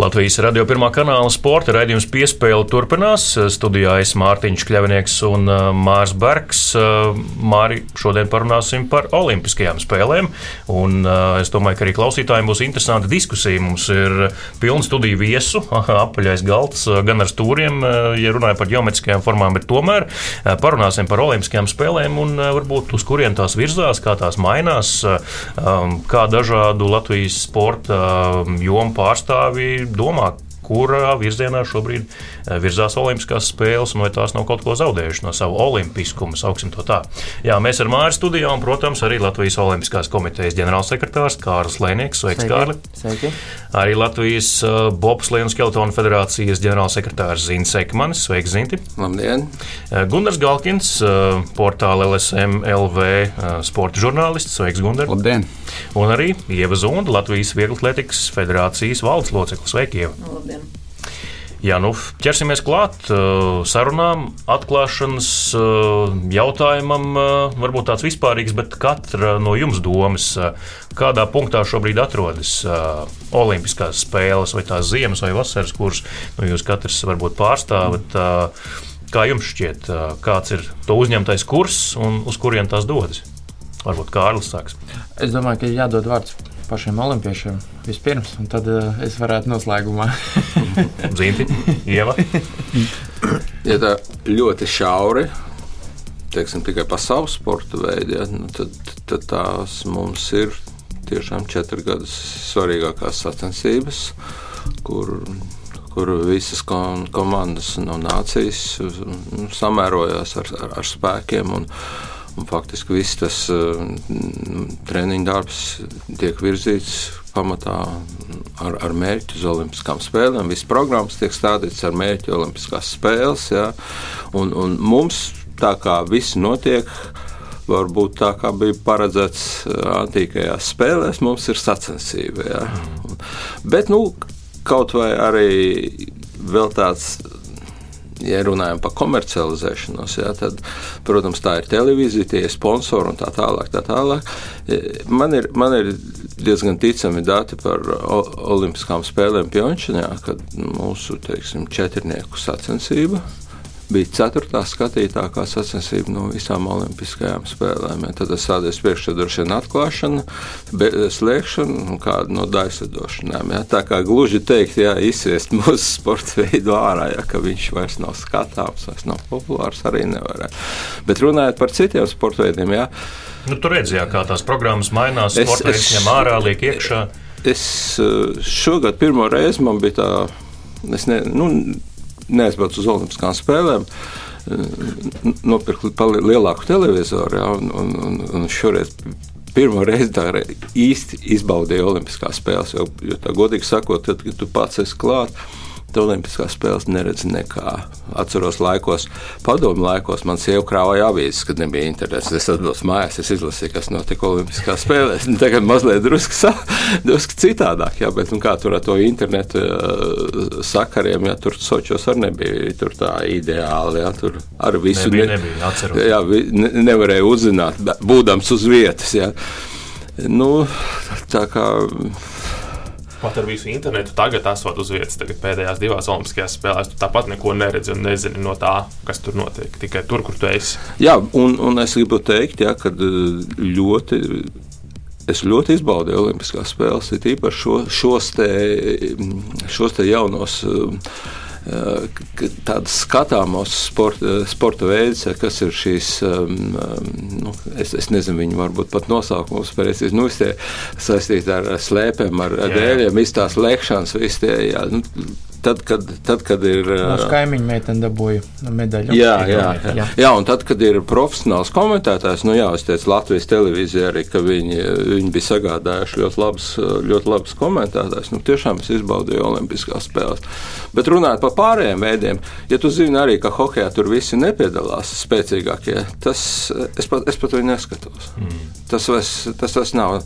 Latvijas radio pirmā kanāla sporta raidījums piespēle turpinās. Studijā es Mārtiņš Kļavinieks un uh, Mārs Bergs. Uh, Māri, šodien parunāsim par olimpiskajām spēlēm. Un uh, es domāju, ka arī klausītājiem būs interesanta diskusija. Mums ir pilna studiju viesu, apaļais galds gan ar stūriem, ja runājam par geometriskajām formām, bet tomēr parunāsim par olimpiskajām spēlēm un varbūt uz kurien tās virzās, kā tās mainās, um, kā dažādu Latvijas sporta um, jomu pārstāvji domā, kurā virzienā šobrīd virzās Olimpiskās spēles, un vai tās nav kaut ko zaudējušas no sava olimpiskuma, sauksim to tā. Jā, mēs ar Māri studijā, un, protams, arī Latvijas Olimpiskās komitejas ģenerālsekretārs Kārlis Lēnieks. Sveiks, Sveiki. Kārli! Sveiki. Arī Latvijas uh, Bobslēnu skeletonu federācijas ģenerālsekretārs Zints Ekmanis. Sveiks, Zinti! Labdien! Uh, Gunārs Galkins, portāla LSM LV sporta žurnālists. Sveiks, Gunār! Labdien! Un arī Ieva Zunda, Latvijas Vieglatlētikas federācijas valdes loceklis. Sveiki, Ieva! Labdien! Jā, nu, ķersimies klāt sarunām, atklāšanas jautājumam. Varbūt tāds vispārīgs, bet katra no jums domas, kādā punktā šobrīd atrodas Olimpiskās spēles, vai tās ziemas vai vasaras, kuras nu, jūs katrs varbūt pārstāvat. Kā jums šķiet, kāds ir to uzņemtais kurs un uz kurien tās dodas? Varbūt Kārlis sāks. Es domāju, ka jādod vārds pašiem olimpiešiem vispirms, un tad uh, es varētu noslēgumā. Zīmti, Ieva. ja tā ļoti šauri, teiksim, tikai pa savu sporta veidu, ja, nu, tad, tad tās mums ir tiešām četras gadus svarīgākās sacensības, kur kur visas komandas no nācijas nu, samērojās ar, ar, ar spēkiem. Un, Un faktiski viss tas uh, treniņu darbs tiek virzīts pamatā ar, ar mērķi uz Olimpiskām spēlēm. Visas programmas tiek stādītas ar mērķi Olimpiskās spēles. Ja? Un, un mums tā kā viss notiek. Varbūt tā kā bija paredzēts eh, antīkajās spēlēs, mums ir sacensība. Ja? Bet nu, kaut vai arī vēl tāds ja runājam par komercializēšanos, jā, tad, protams, tā ir televīzija, tie ir sponsori un tā tālāk. Tā tālāk. E, man, ir, man ir diezgan ticami dati par Olimpiskām spēlēm Pjončānā, kad mūsu teiksim, četrnieku sacensība bija ceturtā skatītākā sacensība no visām olimpiskajām spēlēm. Ja. Tad es sādies priekšā droši vien atklāšana, slēgšana un kāda no daislidošanām. Ja. Tā kā gluži teikt, jā, izsviest mūsu sporta veidu ārā, ja, ka viņš vairs nav skatāms, vairs nav populārs, arī nevarētu. Bet runājot par citiem sporta veidiem, jā. Nu, tur redzējāt, kā tās programmas mainās, sporta veids ņem ārā, liek iekšā. Es eh, šogad pirmo reizi man bija tā, es ne, nu, neaizbraucu uz Olimpiskām spēlēm. Nopirkt lielāku televizoru, ja, un, un, un, un šoreiz pirmo reizi tā īsti izbaudīju Olimpiskās spēles. Jo, jo tā godīgi sakot, tad, kad tu pats esi klāts Olimpiskās spēles neredzu nekā. Atceros, laikos, padomu laikos, man sieva krāja avīzes, kad nebija internets. Es atbraucu mājās, es izlasīju, kas notika Olimpiskās spēlēs. Tagad mazliet drusku, drusku citādāk, jā, bet nu, kā tur ar to internetu uh, sakariem, ja tur sočos arī nebija tur tā ideāli. Jā, tur ar visu nebija, ne, nebija, atceros. jā, ne, nevarēja uzzināt, būdams uz vietas. Jā. Nu, tā kā Pat ar visu internetu tagad esot uz vietas, tagad pēdējās divās Olimpiskajās spēlēs, tu tāpat neko neredzi un nezini no tā, kas tur notiek. Tikai tur, kur tu esi. Jā, un, un es gribu teikt, ja, ka eh, ļoti es ļoti izbaudīju Olimpiskās spēles, ir īpaši šo, šos, te, šos te jaunos. Uh, tādas skatāmos sporta, sporta veidus, kas ir šīs, um, um, nu, es, es nezinu, viņu varbūt pat nosaukumus precīzi, nu, tie saistīti ar slēpēm, ar jā, dēļiem, viss tās lēkšanas, viss tie, jā, nu, tad, kad, tad, kad ir. Mūsu kaimiņu meitene dabūja medaļu. Jā, jā, jā. jā. jā, un tad, kad ir profesionāls komentētājs, nu jā, es teicu Latvijas televīzijā arī, ka viņi, viņi bija sagādājuši ļoti labus, ļoti labus komentētājus. Nu, tiešām es izbaudīju Olimpiskās spēles. Bet runājot par pārējiem veidiem, ja tu zini arī, ka hokeja tur visi nepiedalās spēcīgākie, tas es pat, es pat viņu neskatos. Mm. Tas, es, tas, tas nav.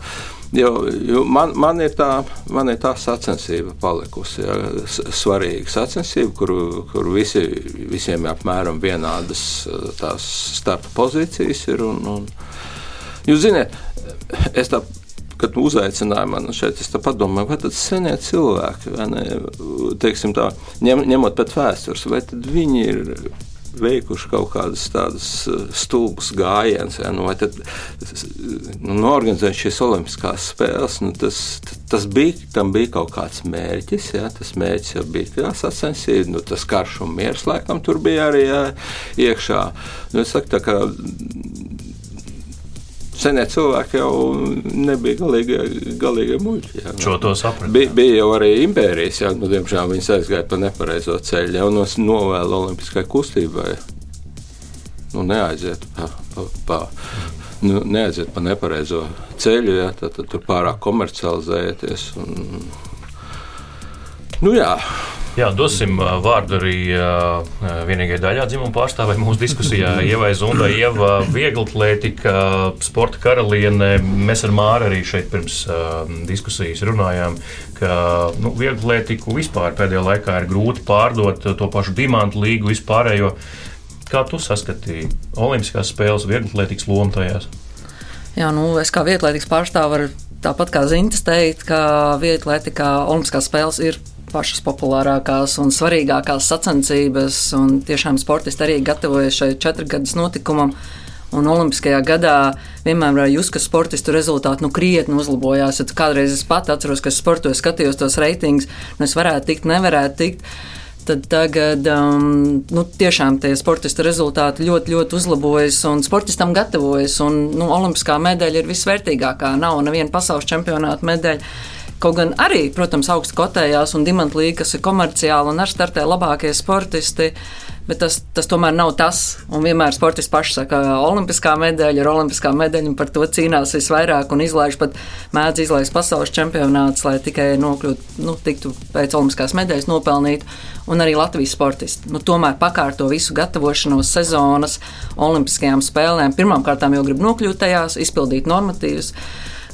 Jo, jo man, man, ir tā, man ir tā sacensība palikusi. Ja, svarīga sacensība, kur, kur visi, visiem ir apmēram vienādas tās starta pozīcijas. Ir, un, un, jūs zināt, es tā kad uzaicināja mani šeit, es padomāju, vai tad senie cilvēki, ne, teiksim tā, ņem, ņemot pēc vēstures, vai tad viņi ir veikuši kaut kādas tādas eh, stulbas gājienas, ja, nu, tad nu, norganizēt šīs olimpiskās spēles. Nu, tas, tas bija, tam bija kaut kāds mērķis, ja, tas mērķis jau bija sacensība, nu, tas karš un miers laikam tur bija arī ja, iekšā. Nu, es saku, tā kā Senie cilvēki jau nebija galīgi, galīgi muļķi. Jā. Šo to sapratu. Bija, bija jau arī impērijas, jā, nu, diemžēl viņas aizgāja pa nepareizo ceļu, jau no novēlu olimpiskai kustībai. Nu, neaiziet pa, pa, pa, nu, neaiziet pa nepareizo ceļu, jā, tad, tad tur pārāk komercializēties. Un, nu, jā. Jā, dosim vārdu arī vienīgajai daļā dzimuma pārstāvē mūsu diskusijā. Ievai Zundai, Ieva Vieglatlētika, sporta karaliene. Mēs ar Māru arī šeit pirms uh, diskusijas runājām, ka nu, vieglatlētiku vispār pēdējā laikā ir grūti pārdot to pašu dimantu līgu vispārējo. Kā tu saskatīji Olimpiskās spēles vieglatlētikas lomu tajās? Jā, nu, es kā vieglatlētikas pārstāvis varu tāpat kā Zintas teikt, ka vieglatlētikā Olimpiskās spēles ir pašas populārākās un svarīgākās sacensības. Un tiešām sportisti arī gatavojas šai četrgadus notikumam. Un Olimpiskajā gadā vienmēr var just, ka sportistu rezultāti nu, krietni uzlabojās. Ja kādreiz es pat atceros, ka sportoju, skatījos tos reitingus, nu es varētu tikt, nevarētu tikt. Tad tagad um, nu, tiešām tie sportistu rezultāti ļoti, ļoti uzlabojas un sportistam gatavojas. Un, nu, Olimpiskā medaļa ir visvērtīgākā. Nav neviena pasaules čempionāta medaļa. Kaut gan arī, protams, augstu kotējās un Dimanta līnija, kas ir komerciāla un ar startē labākie sportisti. Bet tas, tas tomēr nav tas. Un vienmēr sportisti paši saka, ka olimpiskā medaļa ir olimpiskā medaļa, un par to cīnās visvairāk. Un izlaiž pat mēdz izlaist pasaules čempionāts, lai tikai nokļūtu, nu, tiktu pēc olimpiskās medaļas nopelnīt. Un arī Latvijas sportisti. Nu, tomēr pakārto visu gatavošanos sezonas olimpiskajām spēlēm. Pirmkārt, jau grib nokļūt tajās, izpildīt normatīvus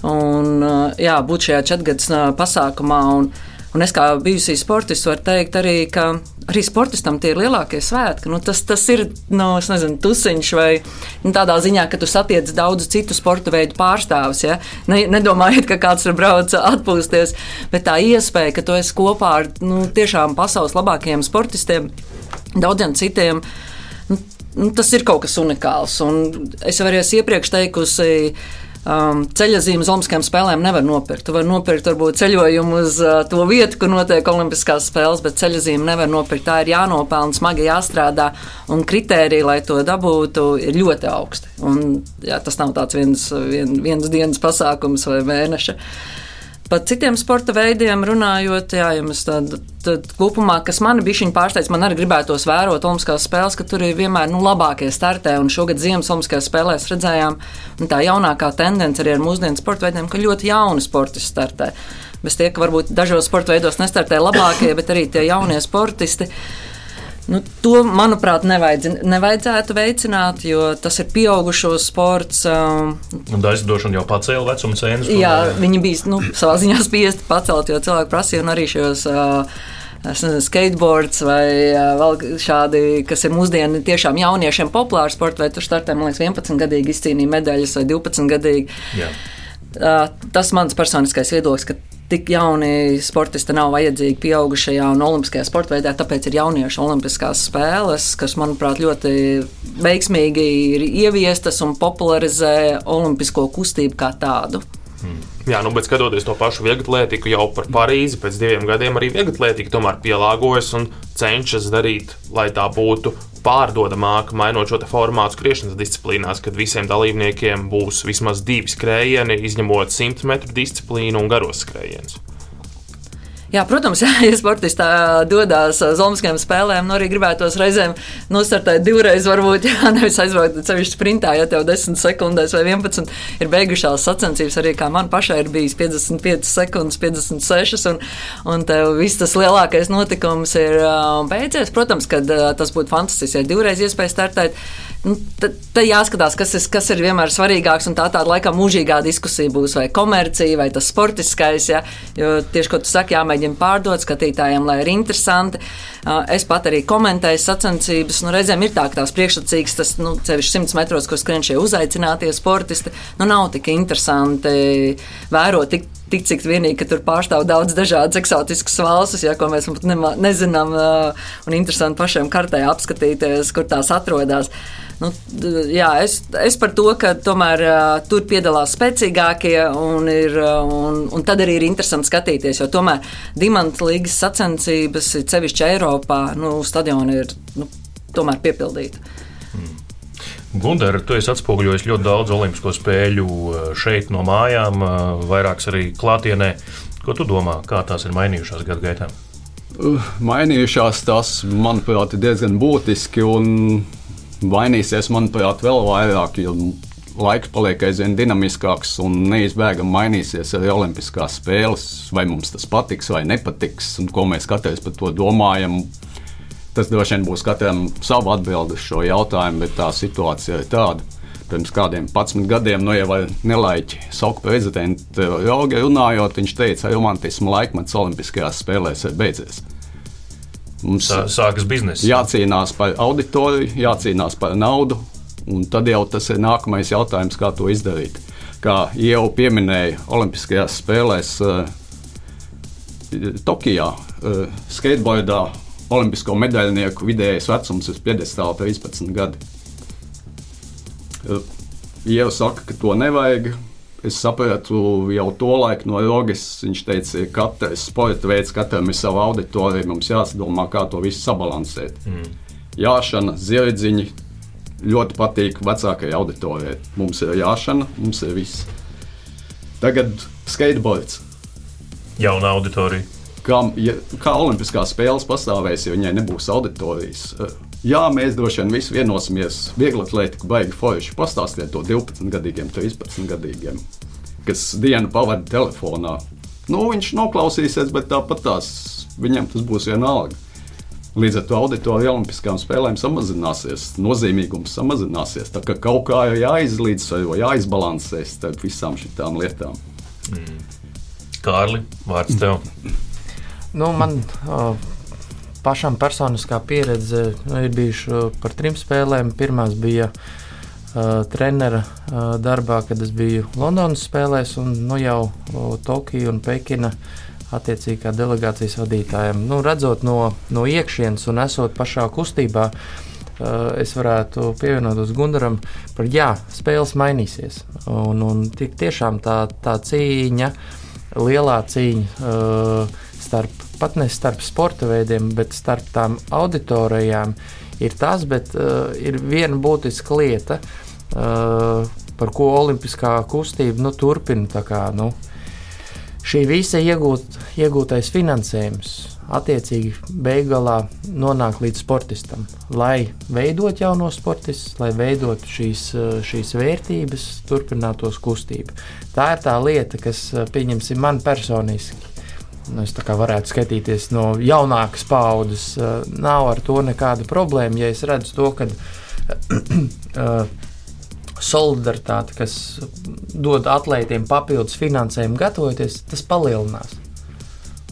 un jā, būt šajā četrgadus pasākumā. Un, un es kā bijusī sportists varu teikt arī, ka arī sportistam tie ir lielākie svētki. Nu, tas, tas ir nu, nezinu, tusiņš vai nu, tādā ziņā, ka tu satiec daudz citu sporta veidu pārstāvus. Ja? Ne, nedomājiet, ka kāds tur brauc atpūsties, bet tā iespēja, ka tu esi kopā ar nu, tiešām pasaules labākajiem sportistiem, daudziem citiem. Nu, nu, tas ir kaut kas unikāls. Un es jau arī iepriekš teikusi, Um, ceļojumu Olimpiskajām spēlēm nevar nopirkt. Tu vari nopirkt varbūt ceļojumu uz uh, to vietu, kur notiek Olimpiskās spēles, bet ceļojumu nevar nopirkt. Tā ir jānopelna, smagi jāstrādā, un kritērija, lai to dabūtu, ir ļoti augsti. Un, jā, tas nav tāds viens, vien, viens dienas pasākums vai mēneša. Par citiem sporta veidiem runājot, jā, ja mēs tādu tad kopumā, kas man bija viņa pārsteigts, man arī gribētos vērot Olimpiskās spēles, ka tur ir vienmēr nu, labākie startē. Un šogad Ziemas Olimpiskajās spēlēs redzējām tā jaunākā tendence arī ar mūsdienu sporta veidiem, ka ļoti jauni sportisti startē. Bez tie, ka varbūt dažos sporta veidos nestartē labākie, bet arī tie jaunie sportisti. Nu, to, manuprāt, nevajadz, nevajadzētu veicināt, jo tas ir pieaugušo sports. Um, Aizdošana jau pacēla vecuma cēnas. Jā, viņi bija nu, savā ziņā spiesti pacelt, jo cilvēki prasīja un arī šos. Uh, Nezinu, skateboards vai uh, vēl šādi, kas ir mūsdienu tiešām jauniešiem populāri sporta, vai tur startē, man liekas, 11 gadīgi izcīnīja medaļas vai 12 gadīgi. Jā. Uh, tas mans personiskais viedoklis, ka tik jauni sportisti nav vajadzīgi pieaugušajā un olimpiskajā sporta veidā. Tāpēc ir jauniešu olimpiskās spēles, kas, manuprāt, ļoti veiksmīgi ir ieviestas un popularizē olimpisko kustību kā tādu. Hmm. Jā, nu, bet skatoties to pašu vieglatlētiku, jau par Parīzi pēc diviem gadiem arī vieglatlētika tomēr pielāgojas un cenšas darīt, lai tā būtu pārdodamāka, mainot šo formātu skriešanas disciplīnās, kad visiem dalībniekiem būs vismaz divi skrējieni, izņemot 100 metru disciplīnu un garos skrējienus. Jā, protams, jā, ja sportists dodas uz Olimpiskajām spēlēm, nu arī gribētos reizēm nostartēt divreiz, varbūt, jā, nevis aizbraukt sevišķi sprintā, ja tev 10 sekundēs vai 11 ir beigušās sacensības. Arī kā man pašai ir bijis 55 sekundes, 56, un, un tev viss tas lielākais notikums ir beidzies. Protams, ka tas būtu fantastiski, ja divreiz iespēja startēt. Nu, tad, jāskatās, kas, ir, kas ir vienmēr svarīgāks. Tā tāda laikam mūžīgā diskusija būs, vai komercija, vai tas sportiskais. Ja? Jo tieši, ko tu saki, jāmēģina pārdot skatītājiem, lai ir interesanti. Es pat arī komentēju sacensības. Nu, reizēm ir tā, ka tās priekšsacīgas, tas nu, ceļš 100 metros, ko skrien šie uzaicinātie sportisti, nu, nav tik interesanti vērot. Tik, tik cik vienīgi, ka tur pārstāv daudz dažādas eksotiskas valstis, ja, ko mēs pat nezinām, un interesanti pašiem kartē apskatīties, kur tās atrodas. Nu, jā, es, es par to, ka tomēr uh, tur piedalās spēcīgākie, un, ir, un, un tad arī ir interesanti skatīties. Jo tomēr Dimanta līgas sacensības, sevišķi Eiropā, nu, stadioni ir nu, tomēr piepildīti. Hmm. Gunter, tu esi atspoguļojis ļoti daudz olimpisko spēļu šeit no mājām, vairākas arī klātienē. Ko tu domā, kā tās ir mainījušās gadu gaitā? Mainījušās tās, manuprāt, ir diezgan būtiski. Un mainīsies, manuprāt, vēl vairāk, jo laiks paliek aizvien dinamiskāks un neizbēgami mainīsies arī Olimpiskās spēles. Vai mums tas patiks vai nepatiks, un ko mēs katrs par to domājam. Tas droši vien būs katram sava atbilde uz šo jautājumu, bet tā situācija ir tāda. Pirms kādiem 11 gadiem, nu jau nelaiķi sauku prezidentu Rogu runājot, viņš teica, ka romantisma laikmets Olimpiskajās spēlēs ir beidzies. Mums sākas biznesa. Jācīnās par auditoriju, jācīnās par naudu, un tad jau tas ir nākamais jautājums, kā to izdarīt. Kā jau pieminēja Olimpiskajās spēlēs uh, Tokijā, uh, skateboardā Olimpisko medaļnieku vidējais vecums ir 50, 13 gadi. Uh, Ieva saka, ka to nevajag. Es sapratu jau to laiku no Rogas. Viņš teica, ka katrs sporta veids, katram ir sava auditorija. Mums jāsadomā, kā to visu sabalansēt. Mm. Jāšana, zirdziņi ļoti patīk vecākajai auditorijai. Mums ir jāšana, mums ir viss. Tagad skateboards. Jauna auditorija. Kā, ja, kā Olimpiskās spēles pastāvēs, ja viņai nebūs auditorijas? Jā, mēs droši vien visi vienosimies. Viegli atlētiku baigi forši. Pastāstiet to 12 gadīgiem, 13 gadīgiem, kas dienu pavada telefonā. Nu, viņš noklausīsies, bet tāpat tās viņam tas būs vienalga. Līdz ar to auditorija Olimpiskajām spēlēm samazināsies, nozīmīgums samazināsies. Tā kā kaut kā ir jāizlīdzsvaro, jāizbalansē starp visām šīm lietām. Mm. Kārli, vārds tev. Nu, man uh, pašam personiskā pieredze nu, ir bijuši par trim spēlēm. Pirmās bija uh, trenera uh, darbā, kad es biju Londonas spēlēs, un nu, jau uh, Tokija un Pekina. Attiecīgi, kā delegācijas vadītājiem, nu, redzot no, no iekšienes un esot pašā kustībā, uh, es varētu pievienoties Gunaram par jā, spēles mainīsies. Un, un tiešām tā, tā cīņa, lielā cīņa uh, starp pat ne starp sporta veidiem, bet starp tām auditorijām ir tas, bet uh, ir viena būtiska lieta, uh, par ko Olimpiskā kustība nu, turpina. Kā, nu, šī visa iegūt, iegūtais finansējums attiecīgi beigās nonāk līdz sportistam. Lai veidot jauno sportistu, lai veidot šīs, uh, šīs vērtības, turpinātos kustība. Tā ir tā lieta, kas, pieņemsim, man personiski nu, es varētu skatīties no jaunākas paudzes. Nav ar to nekāda problēma, ja es redzu to, ka solidaritāte, kas dod atlētiem papildus finansējumu, gatavoties, tas palielinās.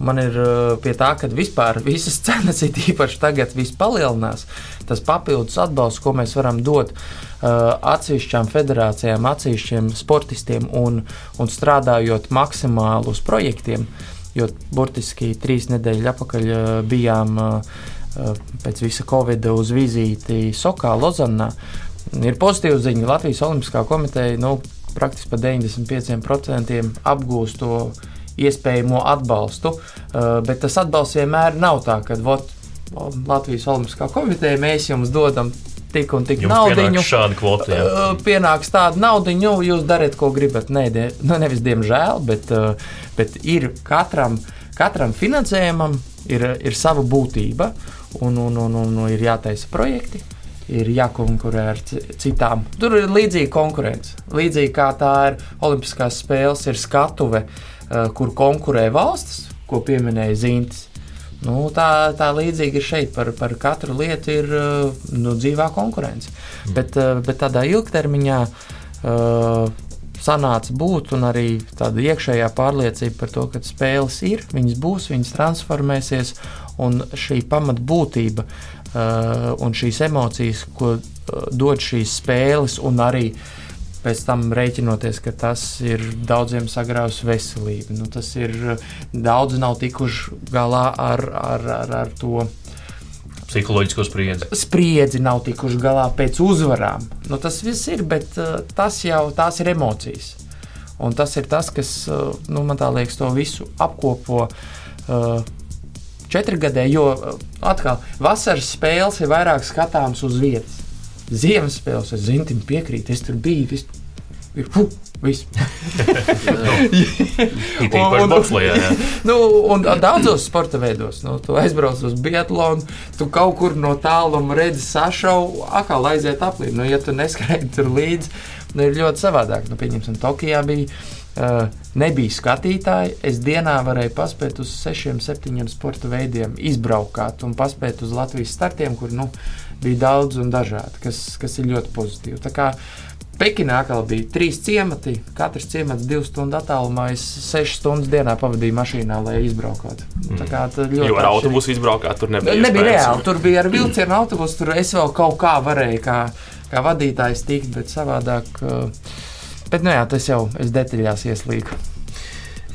Man ir pie tā, ka vispār visas cenas, ir īpaši tagad, palielinās. Tas papildus atbalsts, ko mēs varam dot uh, atsevišķām federācijām, atsevišķiem sportistiem un, un strādājot maksimāli uz projektiem, uh, jo burtiski trīs nedēļas atpakaļ eh, bijām eh, eh, pēc visa Covid uz vizīti Sokā, Lozanā. Ir pozitīva ziņa. Latvijas Olimpiskā komiteja nu, praktiski par 95% apgūst to iespējamo atbalstu, bet tas atbalsts vienmēr nav tā, ka Latvijas Olimpiskā komiteja mēs jums dodam tik un tik naudu. Kvota. Jā. Uh, pienāks tāda nauda, jūs dariet, ko gribat. Nē, de, nu, nevis diemžēl, bet, uh, bet ir katram. katram finansējumam ir, ir sava būtība, un, un, un, un, un ir jātaisa projekti. Ir jākonkurē ar citām. Tur ir līdzīga konkurence. Līdzīgi kā tā ir Olimpiskās spēles, ir skatuve, uh, kur konkurē valstis, ko pieminēja Zintis. Nu, tā, tā līdzīgi ir šeit. Par, par katru lietu ir uh, nu, dzīvā konkurence. Mm. Bet, uh, bet tādā ilgtermiņā uh, sanāca būt, un arī tāda iekšējā pārliecība par to, ka spēles ir, viņas būs, viņas transformēsies, un šī pamatbūtība uh, un šīs emocijas, ko uh, dod šīs spēles, un arī pēc tam rēķinoties, ka tas ir daudziem sagrāvis veselību. Nu, tas ir daudz nav tikuši galā ar, ar, ar, ar to psiholoģisko spriedzi. Spriedzi nav tikuši galā pēc uzvarām. Nu, tas viss ir, bet uh, tas jau tās ir emocijas. Un tas ir tas, kas uh, nu, man liekas, to visu apkopo. Uh, Četrgadē, jo atkal vasaras spēles ir vairāk skatāmas uz vietas. Ziemas spēles, es zinu, piekrīt, es tur biju. Viss, ir, fu, Viss. un, nu, un daudzos sporta veidos, nu, tu aizbrauc uz biatlonu, tu kaut kur no tāluma redzi sašaubu, atkal aiziet aplī. Nu, ja tu neskraidi tur līdzi, nu, ir ļoti savādāk. Nu, pieņemsim, Tokijā bija. Uh, nebija skatītāji. Es dienā varēju paspēt uz sešiem, septiņiem sporta veidiem, izbraukāt un paspēt uz Latvijas startiem, kur nu, bija daudz un dažādi, kas, kas ir ļoti pozitīvi. Tā kā Pekinā atkal bija trīs ciemati. Katrs ciemats divu stundu attālumā. Es sešas stundas dienā pavadīju mašīnā, lai izbrauktu. Mm. Tā kā ļoti. Jo ar autobusu izbraukāt, tur nebija. Nebija reāli. Tur bija ar vilcienu autobusu. Tur es vēl kaut kā varēju, kā, kā vadītājs tikt, bet savādāk. Uh, bet, nu jā, tas jau es detaļās ieslīgu.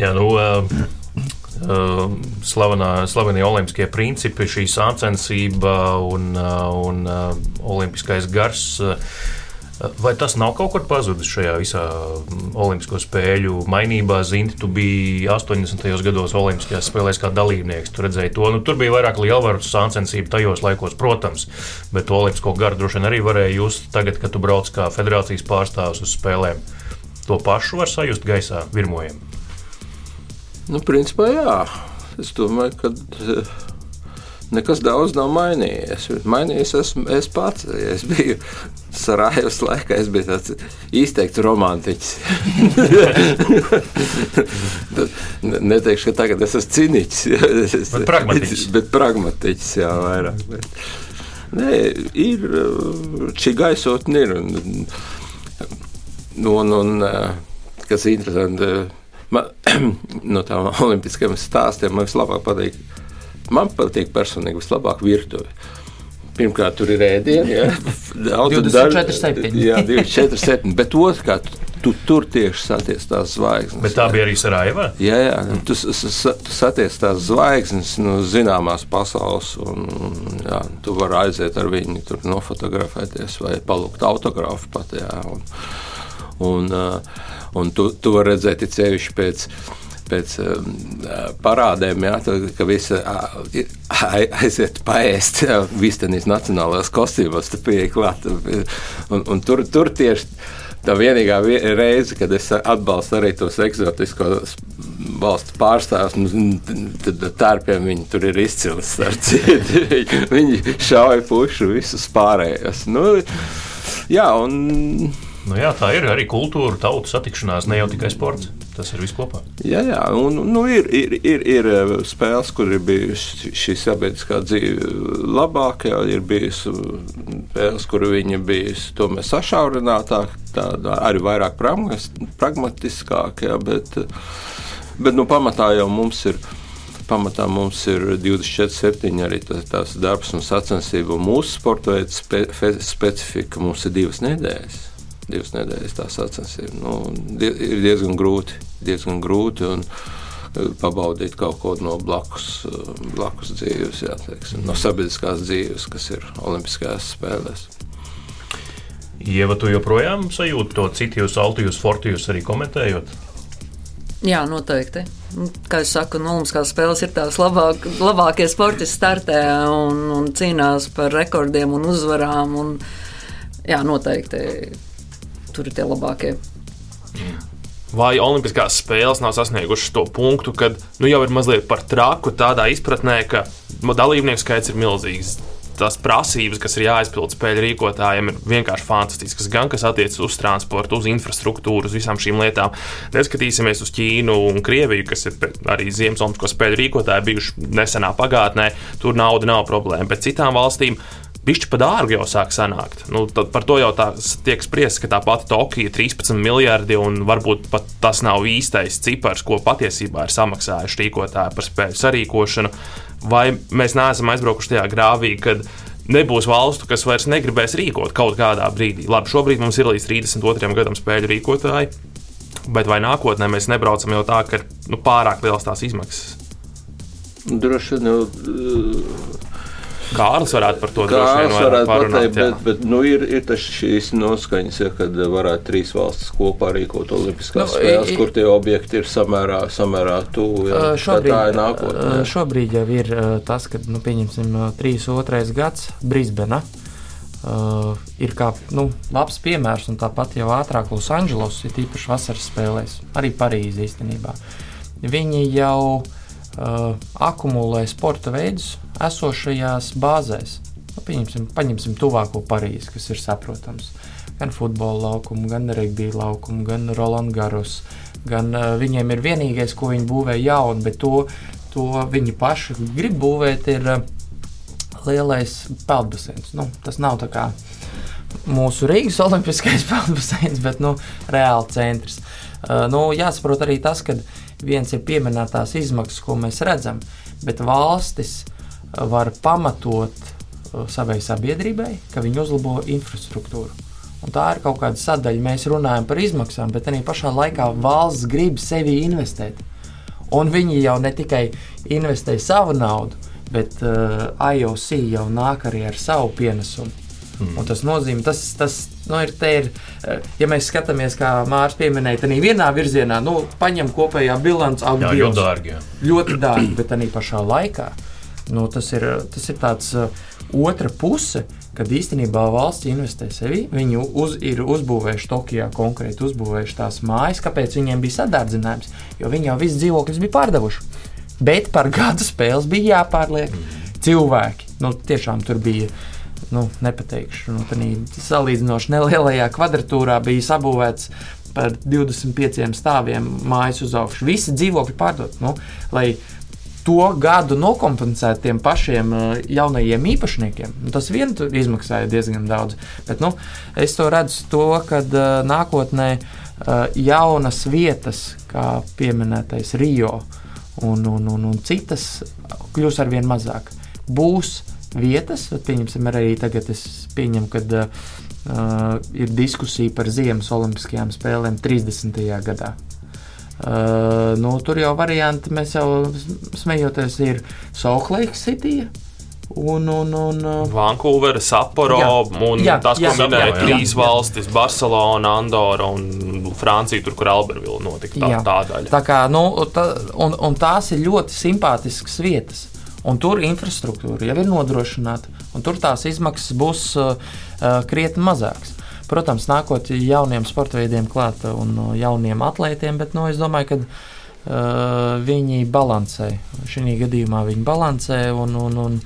Jā, nu. Uh... Uh, slavenā, slavenie olimpiskie principi, šī sāncensība un, uh, un uh, olimpiskais gars. Uh, Vai tas nav kaut kur pazudis šajā visā Olimpisko spēļu mainībā? Zini, tu biji 80. gados Olimpiskajās spēlēs kā dalībnieks. Tu redzēji to. Nu, tur bija vairāk lielvaru sāncensību tajos laikos, protams, bet Olimpisko garu droši vien arī varēja just tagad, kad tu brauc kā federācijas pārstāvis uz spēlēm. To pašu var sajust gaisā virmojumu. Nu, principā jā. Es domāju, ka. Uh nekas daudz nav mainījies. Mainījies esmu es pats. Es biju Sarajevas laikā, es biju tāds izteikts romantiķis. Neteikšu, ka tagad es esmu cīniķis. bet pragmatiķis. Bet pragmatiķis, jā, vairāk. Bet, nē, ir šī gaisotne ir. Un, un, un, kas ir interesanti, man, no tām olimpiskajiem stāstiem man vislabāk patīk Man patīk personīgi vislabāk virtuve. Pirmkārt, tur ir ēdieni, ja, daudz 24, 7. Jā, 24, 7. Bet otrkārt, tu tur tieši satiec tās zvaigznes. Bet tā bija arī Sarajeva? Jā, jā tu, tu satiec tās zvaigznes no nu, zināmās pasaules, un jā, tu vari aiziet ar viņu, tur nofotografēties vai palūgt autogrāfu pat. Jā, un, un, un tu, vari redzēt, sevišķi pēc pēc um, parādēm, jā, tad, ka visi aiziet paēst vistenīs nacionālajās kostīmos, tad pieeja klāt. Un, un tur, tur tieši tā vienīgā reize, kad es atbalstu arī tos eksotiskos valsts pārstāvjus, nu, tad tārpiem viņi tur ir izcils. viņi šauja pušu visus pārējos. Nu, jā, un, Nu jā, tā ir arī kultūra, tautu satikšanās, ne jau tikai sports. Tas ir viss kopā. Jā, jā un, nu, ir, ir, ir, ir eh, spēles, kur ir bijusi šī sabiedriskā dzīve labāka, jā, ir bijusi spēles, kur viņa bijusi tomēr sašaurinātāka, arī vairāk pragmatiskāka, bet, bet nu, pamatā jau mums ir pamatā mums ir 24, 7 arī tas, tās darbs un sacensība. Mūsu sporta veida spe, specifika mums ir divas nedēļas divas nedēļas tā sacensība. Nu, die, ir diezgan grūti, diezgan grūti un e, pabaudīt kaut ko no blakus, e, blakus dzīves, jā, teiksim, no sabiedriskās dzīves, kas ir Olimpiskajās spēlēs. Ieva, tu joprojām sajūti to citus altijus, fortijus arī komentējot? Jā, noteikti. Nu, kā jau saku, no Olimpiskās spēles ir tās labāk, labākie sportisti startē un, un cīnās par rekordiem un uzvarām. Un, jā, noteikti tur ir tie labākie. vai Olimpiskās spēles nav sasniegušas to punktu, kad nu, jau ir mazliet par traku tādā izpratnē, ka dalībnieku skaits ir milzīgs. Tās prasības, kas ir jāizpild spēļu rīkotājiem, ir vienkārši fantastiskas. Gan kas attiecas uz transportu, uz infrastruktūru, uz visām šīm lietām. Neskatīsimies uz Ķīnu un Krieviju, kas ir arī Ziemassvētku spēļu rīkotāji bijuši nesenā pagātnē. Tur nauda nav problēma. Bet citām valstīm Bišķi pa dārgu jau sāk sanākt. Nu, par to jau tā tiek spriests, ka tā pati Tokija ir 13 miljardi, un varbūt pat tas nav īstais cipars, ko patiesībā ir samaksājuši rīkotāji par spēļu sarīkošanu. Vai mēs neesam aizbraukuši tajā grāvī, kad nebūs valstu, kas vairs negribēs rīkot kaut kādā brīdī? Labi, šobrīd mums ir līdz 32. gadam spēļu rīkotāji, bet vai nākotnē mēs nebraucam jau tā, ka ir nu, pārāk liels tās izmaksas? Droši vien. Nu, Kārlis varētu par to Kārlis varētu pateikt, bet, bet nu, ir, ir šīs noskaņas, ja, kad varētu trīs valstis kopā rīkot olimpiskās nu, spēles, i, kur tie objekti ir samērā, samērā tuvu. Ja, šobrīd, tā ir nākotnē. Šobrīd jau ir tas, ka, nu, pieņemsim, 32. gads Brisbana. Uh, ir kā nu, labs piemērs, un tāpat jau ātrāk Losandželos ir īpaši vasaras spēlēs, arī Parīzē īstenībā. Viņi jau uh, akumulē sporta veidus, esošajās bāzēs. Nu, pieņemsim, paņemsim tuvāko Parīzi, kas ir saprotams. Gan futbola laukumu, gan regbija laukumu, gan Rolandu Garus. Gan uh, viņiem ir vienīgais, ko viņi būvē jaunu, bet to, to viņi paši grib būvēt, ir uh, lielais peldbaseins. Nu, tas nav tā kā mūsu Rīgas olimpiskais peldbaseins, bet nu, reāli centrs. Uh, nu, jāsaprot arī tas, ka viens ir pieminētās izmaksas, ko mēs redzam, bet valstis var pamatot uh, savai sabiedrībai, ka viņi uzlabo infrastruktūru. Un tā ir kaut kāda sadaļa. Mēs runājam par izmaksām, bet arī pašā laikā valsts grib sevi investēt. Un viņi jau ne tikai investē savu naudu, bet uh, IOC jau nāk arī ar savu pienesumu. Mm. Un tas nozīmē, tas, tas nu, ir, ir, uh, ja mēs skatāmies, kā Mārcis pieminēja, tad vienā virzienā nu, paņem kopējā bilants, augsts ļoti dārgi. Jā. Ļoti dārgi, bet arī pašā laikā Nu, tas, ir, tas ir tāds uh, otra puse, kad īstenībā valsts investē sevi. Viņi uz, ir uzbūvējuši Tokijā konkrēti uzbūvējuši tās mājas, kāpēc viņiem bija sadārdzinājums, jo viņi jau visu dzīvokļus bija pārdevuši. Bet par gadu spēles bija jāpārliek cilvēki. Nu, tiešām tur bija. Nu, nepateikšu, nu, tā salīdzinoši nelielajā kvadratūrā bija sabūvēts par 25 stāviem mājas uz augšu. Visi dzīvokļi pārdot. Nu, to gadu nokompensēt tiem pašiem uh, jaunajiem īpašniekiem. Nu, tas vien izmaksāja diezgan daudz. Bet, nu, es to redzu, to, ka uh, nākotnē uh, jaunas vietas, kā pieminētais Rio un, un, un, un citas, kļūs ar vien mazāk. Būs vietas, pieņemsim arī tagad, es pieņemu, ka uh, ir diskusija par Ziemas Olimpiskajām spēlēm 30. gadā. Uh, nu, tur jau varianti, mēs jau smejoties, ir Souklake City. Un, un, un, Vankūvera, Sapporo jā, un jā, tas, ko minēja trīs jā, valstis - Barcelona, Andora un Francija, tur, kur Albertville notika tā, jā. tā daļa. Tā kā, nu, tā, un, un tās ir ļoti simpātiskas vietas. Un tur infrastruktūra jau ir nodrošināta, un tur tās izmaksas būs uh, uh, krietni mazākas. Protams, nākot jauniem sporta veidiem klāt un jauniem atlētiem, bet nu, es domāju, ka uh, viņi balansē. Šī gadījumā viņi balansē un, un, un,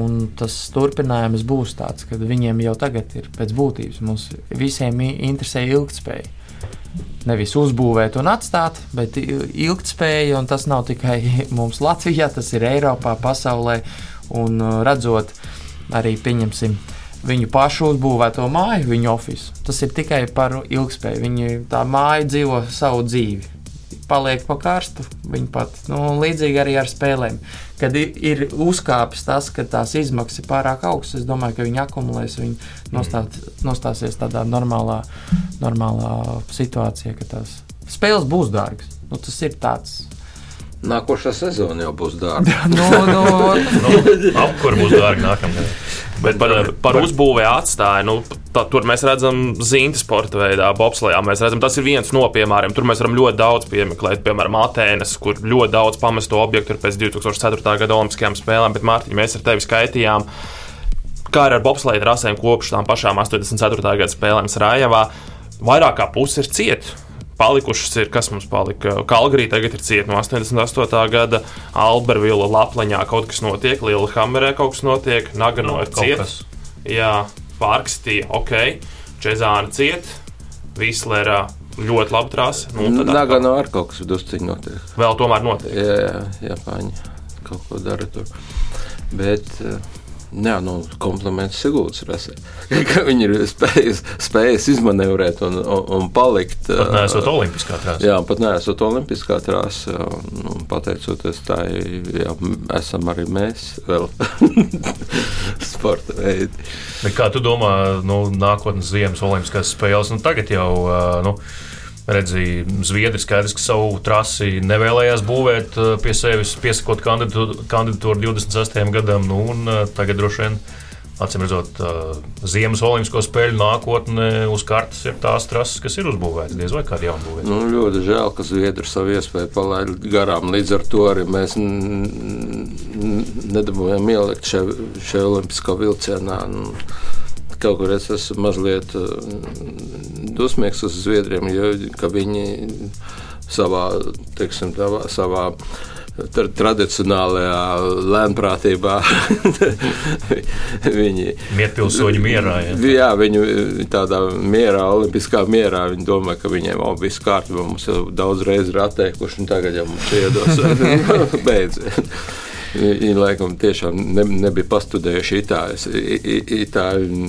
un tas turpinājums būs tāds, ka viņiem jau tagad ir pēc būtības. Mums visiem interesē ilgspēja. Nevis uzbūvēt un atstāt, bet ilgspēja, un tas nav tikai mums Latvijā, tas ir Eiropā, pasaulē, un redzot arī, pieņemsim, uh, viņu pašu uzbūvēto māju, viņu oficiālu. Tas ir tikai par ilgspēju. Viņi tā māja dzīvo savu dzīvi. Paliek pa karstu, viņa pat nu, līdzīgi arī ar spēlēm. Kad ir, ir uzkāpis tas, ka tās izmaksas ir pārāk augstas, es domāju, ka viņi akumulēs, viņi nostāt, nostāsies tādā normālā, normālā situācijā, ka tās spēles būs dārgas. Nu, tas ir tāds Nākošā sezona jau būs dārga. no, no. nu, Apkur būs dārga nākamā. Bet par, par uzbūvē atstāju, nu, tā, tur mēs redzam zīmju sporta veidā, bobslējā. Mēs redzam, tas ir viens no piemēriem. Tur mēs varam ļoti daudz piemeklēt, piemēram, Atēnas, kur ļoti daudz pamesto objektu ir pēc 2004. gada Olimpiskajām spēlēm. Bet, Mārtiņ, mēs ar tevi skaitījām, kā ar bobslēju trasēm kopš tām pašām 84. gada spēlēm Rājavā. Vairāk kā puse ir cieta palikušas ir, kas mums palika. Kalgrī tagad ir cieta no 88. gada, Albervila Laplaņā kaut kas notiek, Liela Hammerē kaut kas notiek, Nagano Nu, ir cieta. Jā, Pārkstīja, ok, Čezāna cieta, Vislera ļoti labi trāsa. Nu, atkal Nagano ar kaut kas drusciņi notiek. vēl tomēr notiek. Jā, jā, Japāņi kaut ko dara tur. Bet, eh, jā, nu, kompliments Sigūdas rasē, ka viņi ir spējis izmanevrēt un, un, un palikt. Pat neesot olimpiskā trāsā. Jā, pat neesot olimpiskā trāsā. Pateicoties tai, jā, esam arī mēs vēl sporta veidi. Bet kā tu domā, nu, nākotnes ziemas olimpiskās spēles? Nu, tagad jau nu, redzēja, Zviedri skaidrs, ka savu trasi nevēlējās būvēt ā, pie sevis, piesakot kandidatūru, kandidatūru 26. gadam. Nu, un, ā, tagad droši vien, acīm redzot, ā, ziemas olimpisko spēļu nākotne uz kartes ir tās trases, kas ir uzbūvētas. Diez vai kāda jauna būvēta. Nu, ļoti žēl, ka Zviedri savu iespēju palaida garām. Līdz ar to arī mēs nedabūjām ielikt šajā, olimpiskā vilcienā. Nu, Kaut kur es esmu mazliet uh, dusmīgs uz Zviedriem, jo viņi savā, teiksim, tavā, savā tra tradicionālajā lēnprātībā viņi Mietpilsoņi mierā. Ja. Jā, viņu tādā mierā, olimpiskā mierā. Viņi domā, ka viņiem jau viss kārtībā. Mums jau daudz reizes ir atteikuši, un tagad jau mums iedos beidziet. Viņi laikam tiešām ne, nebija pastudējuši itāļu. Itāļu,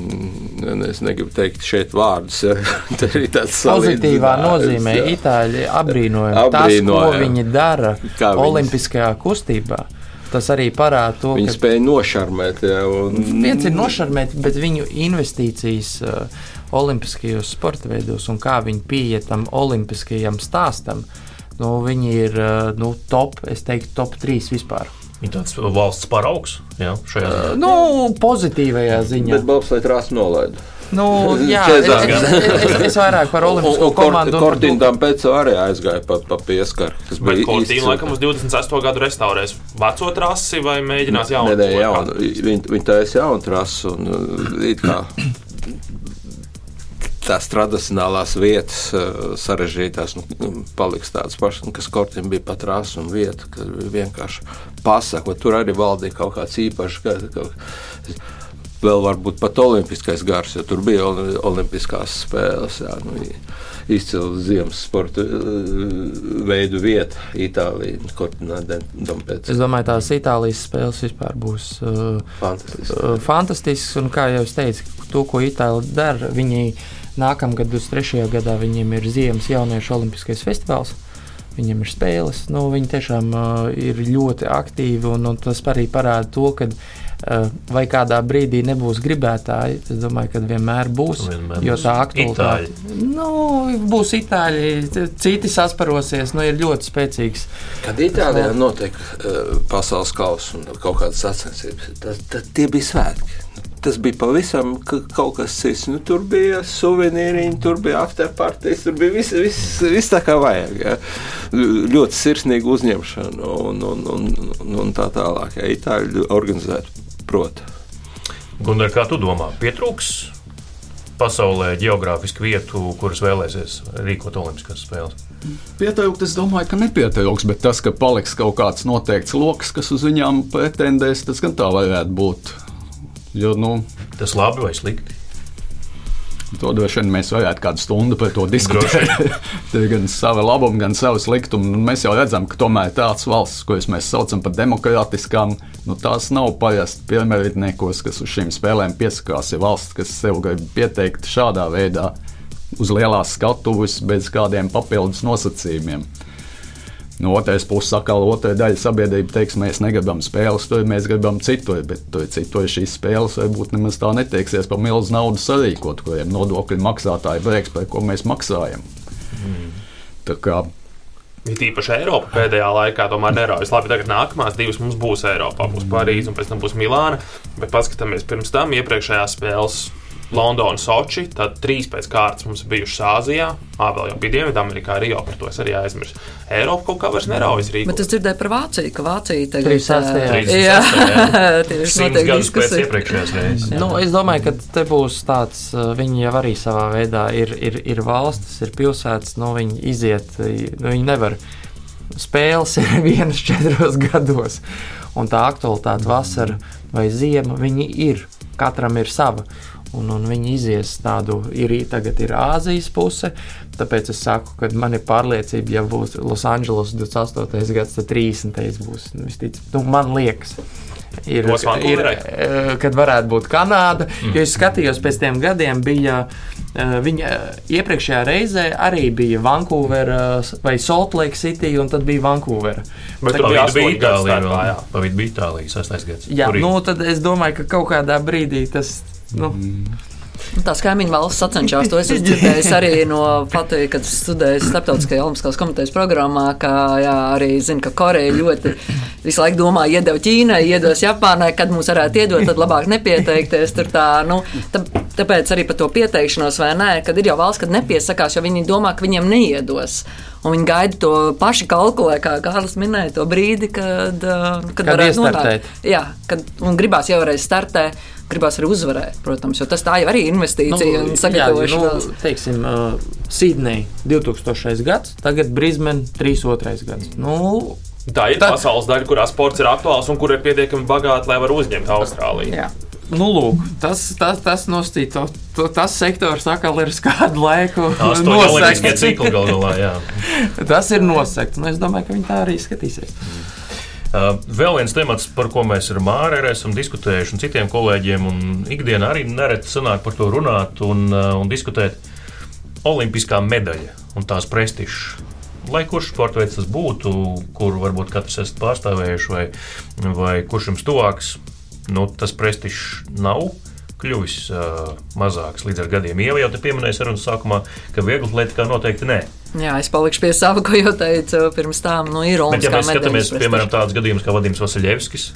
es negribu teikt šeit vārdus. Tā ir tāds Pozitīvā nozīmē jā. Itāļi apbrīnojami tas, ko viņi dara Kā viņas- Olimpiskajā kustībā. Tas arī parāda to, Viņi ka spēja nošarmēt. Ja, un, viens ir nošarmēt, bet viņu investīcijas uh, Olimpiskajos sporta veidos un kā viņi pieiet tam olimpiskajam stāstam, nu, viņi ir uh, nu, top, es teiktu, top 3 vispār. Ir tāds valsts paraugs jā, šajā ziņā. Nu, pozitīvajā ziņā. Bet Bobs vai trāsas nolaida. Nu, jā, es, es, es, es vairāk par olimpisko komandu. un par to, Kortīnām pēc tam arī aizgāja pa, pa pieskaru. kas Bet bija Kortīna laikam uz 28 gadu restaurēs veco trasi vai mēģinās jaunu? Nē, nē, jaunu. Viņi, viņi taisa jaunu trasu un uh, it kā tās tradicionālās vietas, uh, sarežģītās, nu, paliks tādas pašas, nu, kas kortiem bija pat rasa un vieta, ka vienkārši pasaka, tur arī valdīja kaut kāds īpašs. Kaut, Vēl varbūt pat olimpiskais gars, jo tur bija oli- olimpiskās spēles. Jā, nu, Izcila ziemas sporta uh, veidu vieta Itālijā. Es domāju, tās Itālijas spēles vispār būs uh, Fantastiski. uh, fantastisks. Un, kā jau es teicu, to, ko Itālijā dara, viņi nākamgad, 23. gadā, viņiem ir Ziemas jauniešu olimpiskais festivāls. Viņiem ir spēles, nu, viņi tiešām uh, ir ļoti aktīvi. Un, un tas arī parāda to, ka uh, vai kādā brīdī nebūs gribētāji. Es domāju, ka vienmēr būs. Vienmēr jo tā aktualitāte nu, būs itāļi, citi sasparosies. Nu, ir ļoti spēcīgs. Kad Itālijā notiek uh, pasaules kausa un kaut kādas sacensības, tad, tad tie bija svētki. Tas bija pavisam ka- kaut kas cits. Nu, tur bija suvenīriņi, tur bija afterpartijas, tur bija viss, viss, viss tā kā vajag. Ja. Ļoti sirsnīga uzņemšana un, un, un, un, un tā tālāk. Ja. Itāļi organizētu, protams. Gunār, kā tu domā, pietrūks pasaulē geogrāfisku vietu, kuras vēlēsies rīkot Olimpiskās spēles? Pietrūkt, es domāju, ka nepietrūks, bet tas, ka paliks kaut kāds noteikts lokus, kas uz viņām pretendēs, tas gan tā varētu būt. Jo, nu, Tas labi vai slikti? To droši vien mēs varētu kādu stundu par to diskutēt. Tur gan sava labuma, gan sava sliktuma. Un Mēs jau redzam, ka tomēr tādas valstis, kuras mēs saucam par demokrātiskām, nu, tās nav parasti pirmērītniekos, kas uz šīm spēlēm piesakās. Ir valsts, kas sev grib pieteikt šādā veidā, uz lielās skatuves, bez kādiem papildus nosacījumiem. No otras puses, atkal otrā daļa sabiedrība teiks, mēs negribam spēles, tur mēs gribam citur, bet tur citur šīs spēles varbūt nemaz tā neteiksies par milzu naudu sarīkot, kuriem nodokļu maksātāji beigs, par ko mēs maksājam. Mm. Tā kā Ir īpaši Eiropa pēdējā laikā, tomēr neraujas. Labi, tagad nākamās divas mums būs Eiropā. Būs Parīze un pēc tam būs Milāna. Bet paskatāmies pirms tam iepriekšējās spēles. Londona, Soči, tad trīs pēc kārtas mums ir bijušas Āzijā, Ā, vēl jau bija Dienvidamerikā, Rio, par to es arī aizmirsu. Eiropa kaut kā vairs neraujas rīkot. Bet es dzirdēju par Vāciju, ka Vācija tagad 36. ā, Jā, tieši notiek diskusija. iepriekšējās reizes. Nu, es domāju, ka te būs tāds, uh, viņi jau arī savā veidā ir, ir, ir valstis, ir pilsētas, no viņi iziet, nu, viņi nevar. Spēles ir vienas četros gados, un tā aktualitāte vasara vai ziema, viņi ir, katram ir sava. Un, un viņi izies tādu, ir tagad ir Āzijas puse. Tāpēc es saku, ka man ir pārliecība, ja būs Losandželos 28. gads, tad 30. būs. Nu, visticam, nu, man liekas. Ir, ir, eh, kad varētu būt Kanāda. Mm. Jo es skatījos pēc tiem gadiem, bija eh, viņa eh, iepriekšējā reizē arī bija Vankūvera vai Salt Lake City, un tad bija Vankūvera. Bet tur bija gadi Itālija. jā. Vidu bija Itālija. Jā, nu, tad es domāju, ka kaut kādā brīdī tas. Nu, Nu, Tās kaimiņu valsts sacenšas. To es esmu dzirdējis arī no Latvijas, kad studēju Startautiskajā Olimpiskās komitejas programmā. Ka, jā, arī zinu, ka Koreja ļoti visu laiku domā, iedod Ķīnai, iedos Japānai, kad mums varētu iedot, tad labāk nepieteikties. Tur Tā, nu, tā, tāpēc arī par to pieteikšanos, vai nē, kad ir jau valsts, kad nepiesakās, jo viņi domā, ka viņiem neiedos. Un viņi gaida to paši kalkulē, kā Kārlis minēja, to brīdi, kad, uh, kad, Kad iestartēt. nonākt. Jā, kad un gribās jau reiz startēt. Gribās arī uzvarēt, protams, jo tas tā jau arī ir investīcija un sagatavošanās. nu, teiksim, uh, Sīdnei 2000. gads, tagad Brisbane 32. gads. Nu, Tā ir Tā- pasaules daļa, kurā sports ir aktuāls un kur ir pietiekami bagāti, lai varētu uzņemt Austrāliju. Jā. Nu, lūk, tas, tas, tas, nostīt, to, to, tas sektors atkal ir kādu laiku jā. Tas ir nosekts, un es domāju, ka viņi tā arī skatīsies. Uh, Vēl viens temats, par ko mēs ar Māru esam diskutējuši, un citiem kolēģiem, un ikdienā arī nereti sanāk par to runāt un, uh, un diskutēt. Olimpiskā medaļa un tās prestižs. Lai kurš sporta veids tas būtu, kur varbūt katrs esat pārstāvējuši, vai, vai kurš jums tuvāks, nu, tas prestižs nav kļuvis uh, mazāks līdz ar gadiem. Ieva jau te pieminēja sarunas sākumā, ka viegli atletikā noteikti nē. Jā, es palikšu pie sava, ko jau teicu pirms tam. Nu, ir Bet, ja Olimpiskā mēs skatāmies, medaļas piemēram, tādus gadījumus kā Vadims Vasiljevskis,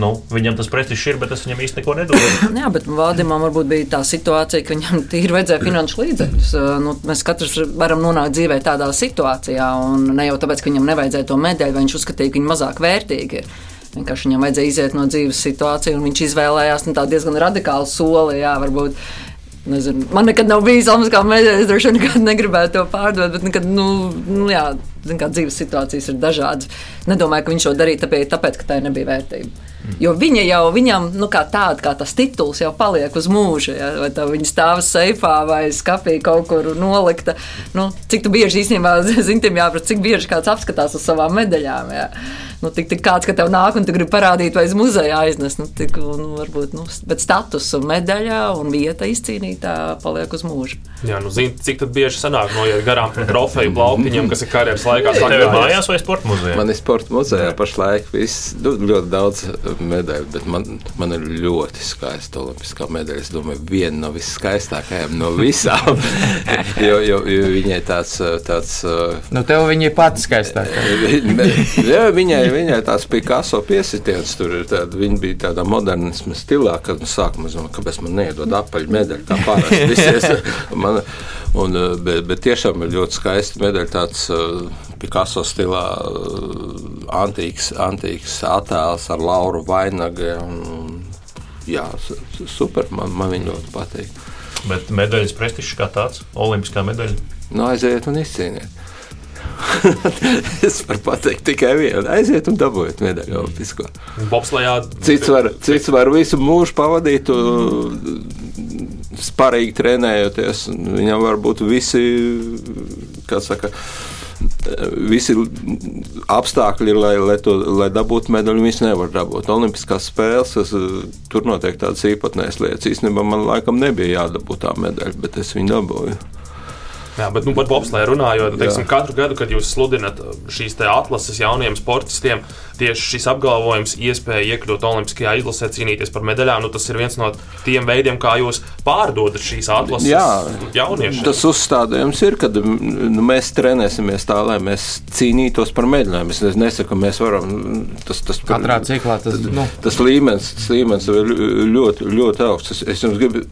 nu, viņam tas prestižs ir, bet tas viņam īsti neko nedod. Jā, bet Vādimam varbūt bija tā situācija, ka viņam tīri vajadzēja finanšu līdzekļus. Nu, mēs katrs varam nonākt dzīvē tādā situācijā, un ne jau tāpēc, ka viņam nevajadzēja to medaļu, vai viņš uzskatīja, ka viņa mazāk vērtīga ir. Vienkārši viņam vajadzēja iziet no dzīves situācijas, un viņš izvēlējās nu, diezgan radikālu soli. Jā, varbūt, Nezinu, man nekad nav bijis Olimpiskā medaļa. Es droši vien nekad negribētu to pārdot, bet nekad, nu, nu jā, zin, kā dzīves situācijas ir dažādas. Nedomāju, ka viņš to darīja tāpēc, tāpēc ka tai nebija vērtība. Jo viņa jau viņam, nu, kā tāda, kā tas tituls jau paliek uz mūžu. Ja? Vai tā viņa stāv seifā vai skapī kaut kur nolikta. Nu, cik tu bieži īstenībā zinām, jāprasa, cik bieži kāds apskatās uz savām medaļām. Ja? Nu, tik, tik kāds, ka tev nāk un tu gribi parādīt, vai uz muzeja aiznes. Nu, tik, nu, varbūt, nu, bet status un medaļa un vieta izcīnītā paliek uz mūžu. Jā, nu, zini, cik bieži sanāk noiet garām par trofeju plaukiņiem, kas ir karjeras laikā Tev ir mājās vai sporta muzejā? Sporta muzejā pašlaik viss, nu, ļoti daudz medaļu, bet man, man ir ļoti skaista olimpiskā medaļa. Es domāju, viena no viskaistākajām no visām. jo, jo, jo viņai tāds. tāds Nu, tev viņa ir pati skaistākā. Jā, viņai, viņai tāds Picasso piesitiens tur ir. Tāda, viņa bija tādā modernisma stilā, kad mēs sākumā domājām, kāpēc man neiedod apaļu medaļu, kā parasti. Visies, man, un, bet, bet tiešām ir ļoti skaisti medaļa, tāds uh, Picasso stilā uh, antīks, antīks attēls ar Lauru Vainagu. Jā, su- su- super, man, man viņa ļoti patīk. Bet medaļas prestižs kā tāds - olimpiskā medaļa. Nu, aiziet un izcīniet. es varu pateikt tikai vienu. Aiziet un dabūjiet medaļu Olimpisko. Bobslējā Cits var, cits var visu mūžu pavadīt, sparīgi trenējoties. Viņam var būt visi, kā saka, visi apstākļi, lai, lai, to, lai dabūtu medaļu. Viņš nevar dabūt. Olimpiskās spēles, tas, uh, tur notiek tādas īpatnējas lietas. Īstenībā man laikam nebija jādabūt tā medaļa, bet es viņu dabūju. Jā, bet nu, par bobslēju runājot, teiksim, katru gadu, kad jūs sludinat šīs te atlases jauniem sportistiem, tieši šis apgalvojums, iespēja iekļūt Olimpiskajā izlasē, cīnīties par medaļām, nu, tas ir viens no tiem veidiem, kā jūs pārdodat šīs atlases Jā, jauniešiem. Tas uzstādījums ir, ka nu, mēs trenēsimies tā, lai mēs cīnītos par medaļām. Es nesaku, ka mēs varam. Tas, tas, Katrā ciklā tas, nu, tas līmenis, tas līmenis ir ļoti, ļoti augsts. Es, es jums gribu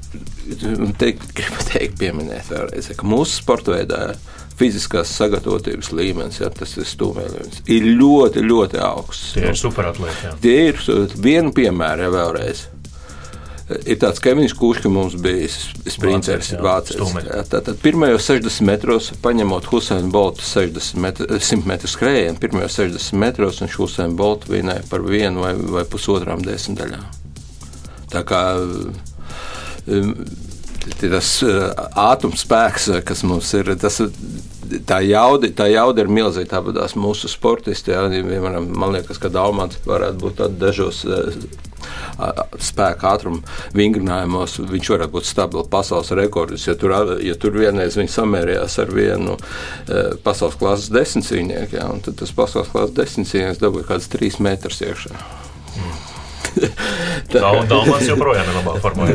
teikt, gribu teikt, pieminēt vēlreiz, ka mūsu sporta veidā fiziskās sagatavotības līmenis, ja, tas ir stūmēļums, ir ļoti, ļoti augsts. Tie ir superatlēti. Tie ir vienu piemēru ja, vēlreiz. Ir tāds Kevins Kūšs, ka mums bija sprinteris. Jā, Tātad pirmajos 60 metros, paņemot Husainu Boltu 60 metru, 100 metru skrējienu, pirmajos 60 metros viņš Husainu Boltu vinēja par vienu vai, vai pusotrām desmitaļām. Tā kā tas uh, ātrums spēks, uh, kas mums ir, tas, tā jauda, tā jauda ir milzīga. Tāpat tās mūsu sportisti, jā, piemēram, man liekas, ka Daumans varētu būt dažos spēka ātruma vingrinājumos. Viņš varētu būt stabils pasaules rekords. Ja tur, ja tur vienreiz viņš samērījās ar vienu pasaules klases desmitcīnieku, tad tas pasaules klases desmitcīnieks dabūja kaut kāds trīs metrus iekšā. Dal- Dalmans joprojām ir labā formā.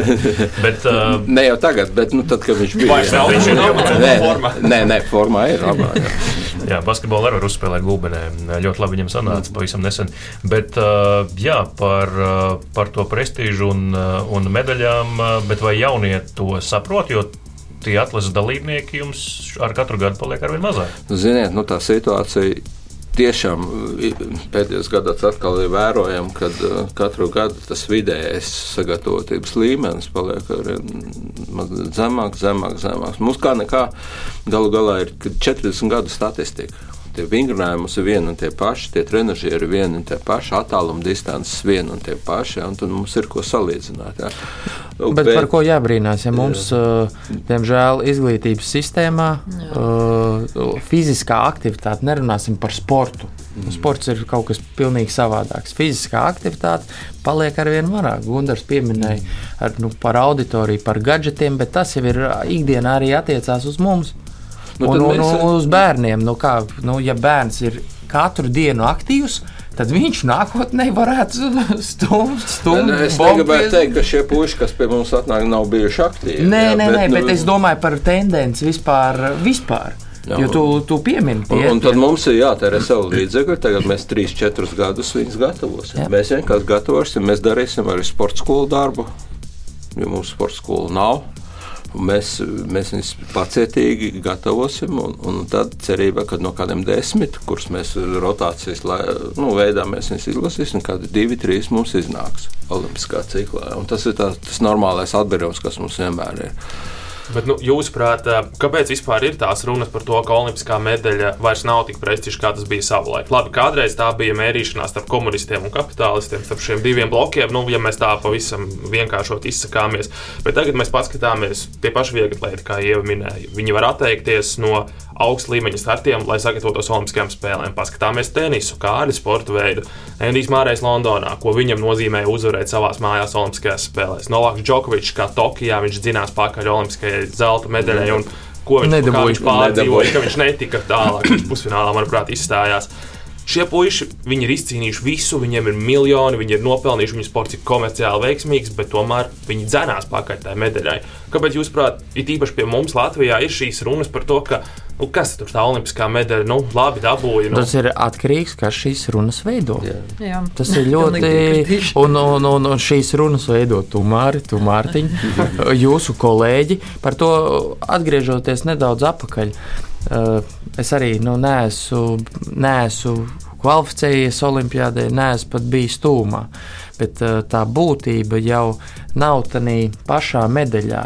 Bet, uh, Ne jau tagad, bet nu, tad, kad viņš bija Vairs nav, viņš ir labā formā. nē, nē, formā ir labā. jā. Jā, basketbolu arī var uzspēlēt gulbenē. Ļoti labi viņam sanāca pavisam nesen. Bet uh, jā, par, uh, par to prestižu un, uh, un medaļām, uh, bet vai jaunie to saprot? Tie atlases dalībnieki jums ar katru gadu paliek ar vien mazāk. Nu, Ziniet, nu, tā situācija tiešām pēdējos gados atkal ir vērojama, ka uh, katru gadu tas vidējais sagatavotības līmenis paliek ar vien maz- zemāk, zemāk, zemāk. Mums kā nekā galu galā ir 40 gadu statistika. Tie vingrinājumi ir vieni un tie paši, tie treniži ir vieni un tie paši, attāluma distances vieni un tie paši, ja, un tad mums ir ko salīdzināt. Ja. Bet par ko jābrīnās? Ja mums, uh, diemžēl, izglītības sistēmā uh, fiziskā aktivitāte, nerunāsim par sportu. Mm. Sports ir kaut kas pilnīgi savādāks. Fiziskā aktivitāte paliek ar vien vairāk. Gunārs pieminēja ar, nu, par auditoriju, par gadgetiem, bet tas jau ir uh, ikdienā arī attiecās uz mums. Nu, un, un, mēs- un uz bērniem. Nu, kā, nu, ja bērns ir katru dienu aktīvs, tad viņš nākotnē varētu stumt, stumt Nē, Es bombu negribētu pie- teikt, ka šie puiši, kas pie mums atnāk, nav bijuši aktīvi. Nē, jā, nē, nē, bet nu, es domāju par tendenci vispār. vispār. Jā, Jo tu, tu piemini, Un, tie, un tad mums ir jātērē savu līdzekļu. Tagad mēs 3, 4 gadus viņus gatavosim. Jā. Mēs vienkārši gatavosim, mēs darīsim arī sporta skolu darbu, jo mums sporta skola nav. Mēs, mēs viņus pacietīgi gatavosim, un, un tad cerībā, ka no kādiem desmit, kurus mēs rotācijas lai, nu, veidā mēs viņus izlasīsim, kādi divi, trīs mums iznāks Olimpiskā ciklā. Un tas ir tā, tas normālais atbildums, kas mums vienmēr ir. Bet, nu, jūsuprāt, eh, kāpēc vispār ir tās runas par to, ka olimpiskā medaļa vairs nav tik prestiža, kā tas bija savulaik? Labi, kādreiz tā bija mērīšanās starp komunistiem un kapitālistiem, starp šiem diviem blokiem, nu, ja mēs tā pavisam vienkāršot izsakāmies. Bet tagad mēs paskatāmies tie paši viegli, kā jau minēju. Viņi var atteikties no augsta līmeņa startiem, lai sagatavotos Olimpiskajām spēlēm. Paskatāmies tenisu, kā arī sporta veidu. Endijs Mārais Londonā, ko viņam nozīmēja uzvarēt savās mājās Olimpiskajās spēlēs. Novaks Džokovičs, kā Tokijā, viņš dzinās pakaļ Olimpiskajai zelta medaļai. un Ko viņš, viņš pārdzīvoja, ka viņš netika tālāk. Viņš pusfinālā, manuprāt, izstājās. Šie puiši viņi ir izcīnījuši visu, viņiem ir miljoni, viņi ir nopelnījuši, viņu sports ir komerciāli veiksmīgs, bet tomēr viņi dzenās pakaļ tai medaļai. Kāpēc, jūsuprāt, it īpaši pie mums Latvijā ir šīs runas par to, ka, nu, kas tur tā olimpiskā medaļa, nu, labi dabūja. Nu, Tas ir atkarīgs no kā šīs runas veido. Jā. Jā. Tas ir ļoti. Un, un, un, un šīs runas veido tu, Māri, tu, Mārtiņ, jūsu kolēģi. Par to atgriežoties nedaudz atpakaļ. Eh, Es arī nu, neesmu, neesmu kvalificējies Olimpijādē, neesmu pat bijis tūmā. Bet eh, tā būtība jau nav tādā pašā medaļā.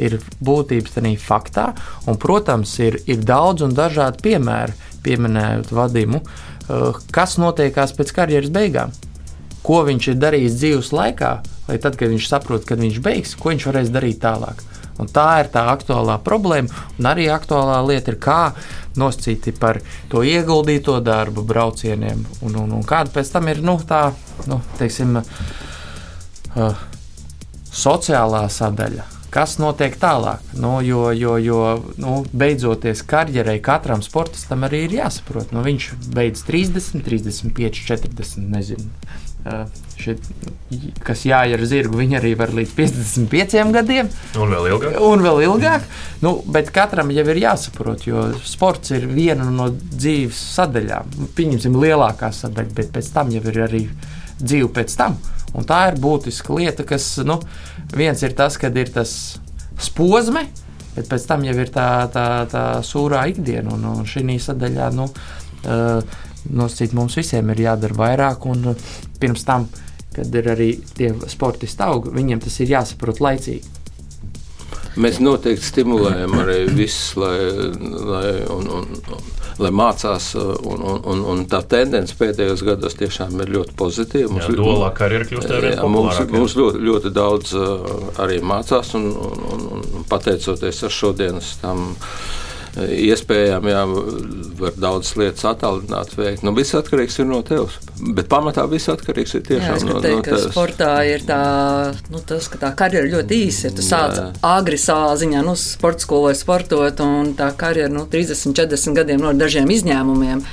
Ir būtības tādā faktā, un, protams, ir, ir daudz un dažādi piemēri, pieminējot vadimu, eh, kas notiekās pēc karjeras beigām ko viņš ir darījis dzīves laikā, lai tad, kad viņš saprot, kad viņš beigs, ko viņš varēs darīt tālāk. Un tā ir tā aktuālā problēma, un arī aktuālā lieta ir, kā nosacīti par to ieguldīto darbu braucieniem, un, un, un kāda pēc tam ir nu, tā, nu, teiksim, uh, sociālā sadaļa. Kas notiek tālāk? Nu, jo, jo, jo nu, beidzoties karjerai, katram sportistam arī ir jāsaprot. Nu, viņš beidz 30, 35, 40. Nezinu. Šit, kas jāiet ar zirgu, viņi arī var līdz 55 gadiem Un vēl ilgāk. un vēl ilgāk. Nu, bet katram jau ir jāsaprot, jo sports ir viena no dzīves sadaļām. Pieņemsim, lielākā sadaļa, bet pēc tam jau ir arī dzīve pēc tam. Un tā ir būtiska lieta, kas nu, viens ir tas, kad ir tas posmi, bet pēc tam jau ir tā, tā, tā sūrā ikdiena. Un, un šī sadaļā nu, uh, nosacīt mums visiem ir jādara vairāk. Un pirms tam, kad ir arī tie sportisti aug, viņiem tas ir jāsaprot laicīgi. Mēs noteikti stimulējam arī visus, lai, lai, un, un, lai mācās. Un, un, un, un tā tendence pēdējos gados tiešām ir ļoti pozitīva. Mums, jā, dolā, ir kļūst arī mums, mums ļoti, ļoti daudz arī mācās, un, un, un, un pateicoties ar šodienas tam iespējām, jā, var daudz lietas attālināt, veikt. Nu, viss atkarīgs ir no tevis. Bet pamatā viss atkarīgs ir tiešām jā, no, teikt, no tevis. Sportā ir tā, nu, tas, ka tā karjera ļoti īsa. Tu sāc agri savā ziņā, nu, sporta skolā sportot, un tā karjera, nu, 30, 40 gadiem no dažiem izņēmumiem.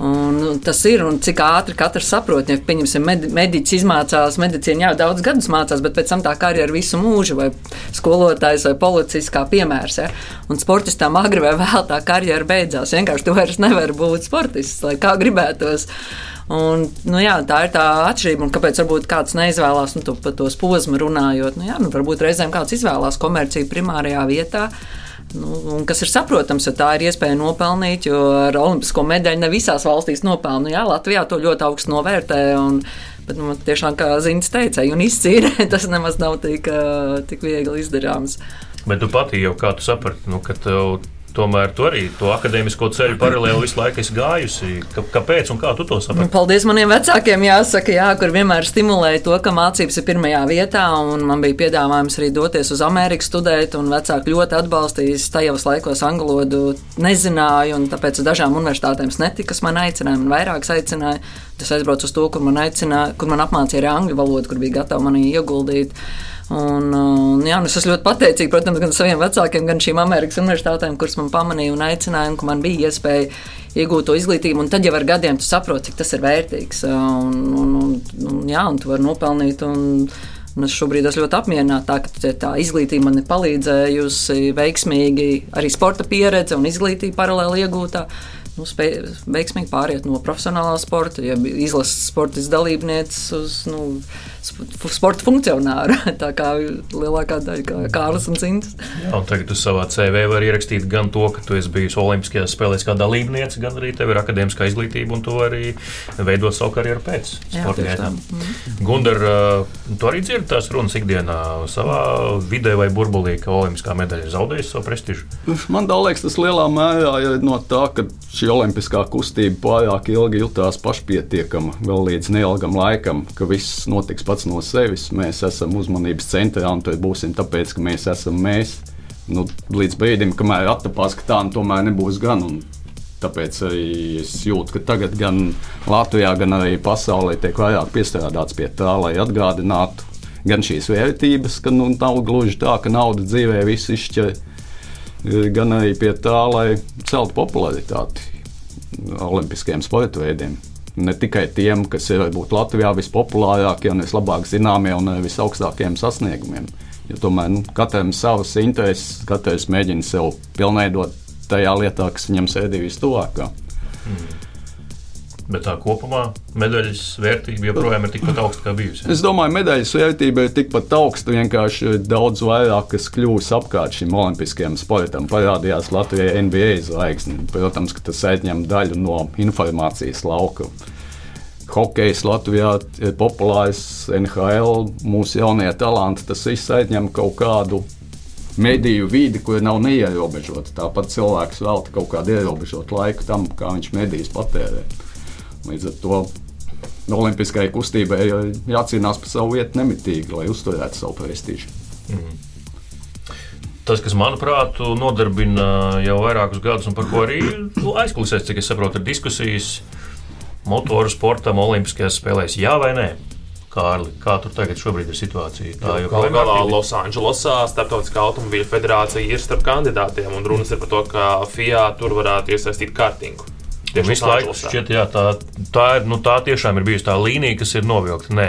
Un, un tas ir, un cik ātri katrs saprot, ja, pieņemsim, med, mediķis izmācās, medicīna jau daudz gadus mācās, bet pēc tam tā karjera visu mūžu, vai skolotājs vai policists kā piemērs. Ja? Un sportistam agri vai vēl tā karjera beidzās. Vienkārši tu vairs nevari būt sportists, lai kā gribētos. Un, nu, jā, tā ir tā atšķirība. Un kāpēc kāds neizvēlās nu, to, tos posmu runājot? Nu, jā, nu, varbūt reizēm kāds izvēlās komerciju primārajā vietā. Nu, kas ir saprotams, jo tā ir iespēja nopelnīt, jo ar olimpisko medaļu ne visās valstīs nopelnu. Jā, Latvijā to ļoti augstu novērtē. Un, Bet nu, tiešām, kā Zīns teica, un izcīnīt, tas nemaz nav tik, tik viegli izdarāms. Bet tu pati jau kā tu saprati, nu, ka tev Tomēr tu arī to akadēmisko ceļu paralēli visu laiku esi gājusi. Kāpēc un kā tu to saproti? Nu, paldies maniem vecākiem, jāsaka, jā, kur vienmēr stimulēja to, ka mācības ir pirmajā vietā. Man bija piedāvājums arī doties uz Ameriku studēt, un vecāki ļoti atbalstīja. Tajos laikos angļu valodu nezināju, un tāpēc dažām universitātēm netika, kas man aicināja, man vairākas aicināja. Es aizbraucu uz to, kur man, aicināja, kur man apmācīja arī angļu valodu, kur bija gatava manī ieguldīt. Un, un, jā, es esmu ļoti pateicīga, protams, gan saviem vecākiem, gan šīm Amerikas universitātēm, kuras man pamanīja un aicināja, un ka man bija iespēja iegūt to izglītību. Un tad jau ar gadiem tu saproti, cik tas ir vērtīgs. Un, un, un, un, jā, un tu vari nopelnīt. Un, Un es šobrīd esmu ļoti apmierināta, ka tā izglītība man ir palīdzējusi veiksmīgi arī sporta pieredze un izglītība paralēli iegūtā nu, spēj, veiksmīgi pāriet no profesionālā sporta, ja izlases sporta dalībnieces uz nu, sporta funkcionāru. Tā kā lielākā daļa kā Kārlis un Cits. Tagad tu savā CV vari ierakstīt gan to, ka tu esi bijusi Olimpiskajās spēlēs kā dalībniece, gan arī tev ir akadēmiskā izglītība, un tu vari veidot savu karjeru pēc sporta gaitām. Mm. Gundar, tu arī dzirdi tās runas ikdienā savā vidē vai burbulī, ka Olimpiskā medaļa ir zaudējusi savu prestižu? Man liekas, tas lielā mērā ir no tā, ka šī olimpiskā kustība pārāk ilgi jutās pašpietiekama vēl līdz neilgam laikam, ka viss notiks pats no sevis. Mēs esam uzmanības centrā un tur būsim tāpēc, ka mēs esam mēs. Nu, līdz brīdim, kamēr attapās, ka tā nu, tomēr nebūs gan. Un Tāpēc arī es jūtu, ka tagad gan Latvijā, gan arī pasaulē tiek vairāk piestrādāts pie tā, lai atgādinātu gan šīs vērtības, ka nu, nav gluži tā, ka nauda dzīvē viss izšķir, gan arī pie tā, lai celtu popularitāti olimpiskajiem sporta veidiem ne tikai tiem, kas ir varbūt Latvijā vispopulārākie un vislabāk zināmie un visaugstākajiem sasniegumiem. Jo tomēr nu, katram ir savas intereses, katrs mēģina sev pilnveidot tajā lietā, kas viņam sēdī vistuvākā. Mm. Bet tā kopumā medaļas vērtība joprojām ir tikpat augsta kā bijusi. Es domāju, medaļas vērtība ir tikpat augsta. Vienkārši daudz vairāk, kas kļūs apkārt šim olimpiskajam sportam, parādījās Latvijai NBA zvaigzne. Protams, ka tas aizņem daļu no informācijas lauka. Hokejs Latvijā ir populārs, NHL, mūsu jaunie talanti. Tas viss aizņem kaut kādu mediju vidi, kur nav neierobežota. Tāpat cilvēks velta kaut kādu ierobežotu laiku tam, kā viņš medijas patērē. Līdz ar to Olimpiskajai kustībai jācīnās par savu vietu nemitīgi, lai uzturētu savu prestižu. Mm. Tas, kas manuprāt, nodarbina jau vairākus gadus, un par ko arī aizklausās, cik es saprotu, ir diskusijas motoru sportam, Olimpiskajās spēlēs, jā vai nē. Kārli, kā tur tagad ir situācija? Tā jau ir galā Losandželosā Startautiskā automobīļa federācija ir starp kandidātiem, un runas ir par to, ka FIA tur varētu iesaistīt kārtingu. Tieši visu laiku šķiet, jā, tā, tā, ir, nu, tā tiešām ir bijusi tā līnija, kas ir novilkta. Nē.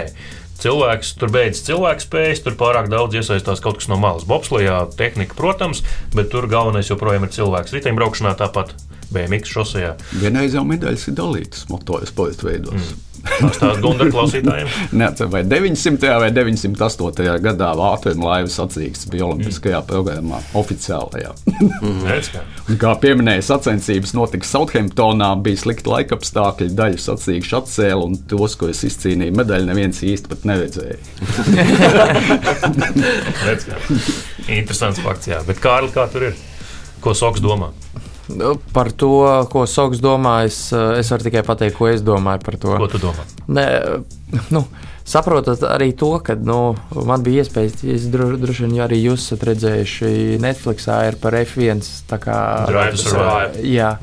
Cilvēks tur beidzas cilvēku spējas, tur pārāk daudz iesaistās kaut kas no malas. Bobslijā tehnika, protams, bet tur galvenais joprojām ir cilvēks. Riteņbraukšanā tāpat BMW šosejā. Vienreiz jau medaļas ir dalītas motoru sporta veidos. Mm. Stāstāt Gunār klausītājiem. Neatceros, vai 900. vai 908. gadā Vācijā laivas atzīts bija Olimpiskajā programmā, oficiālajā. Redz, kā. Pieminēja, sacensības notika Southamptonā, bija slikti laikapstākļi, daļas sacīkšu atcēla, un tos, ko es izcīnīju medaļu, neviens īsti pat neredzēja. Interesants fakts, jā. Bet Kārli, kā tur ir? Ko Soks domā? Nu, Par to, ko Soks domā, es, eh, es varu tikai pateikt, ko es domāju par to. Ko tu domā? Ne, nu, saprotat arī to, ka nu, man bija iespējas, es dro, droši vien arī jūs esat redzējuši Netflixā ir par F1. tā kā- Drive to Survive. Jā.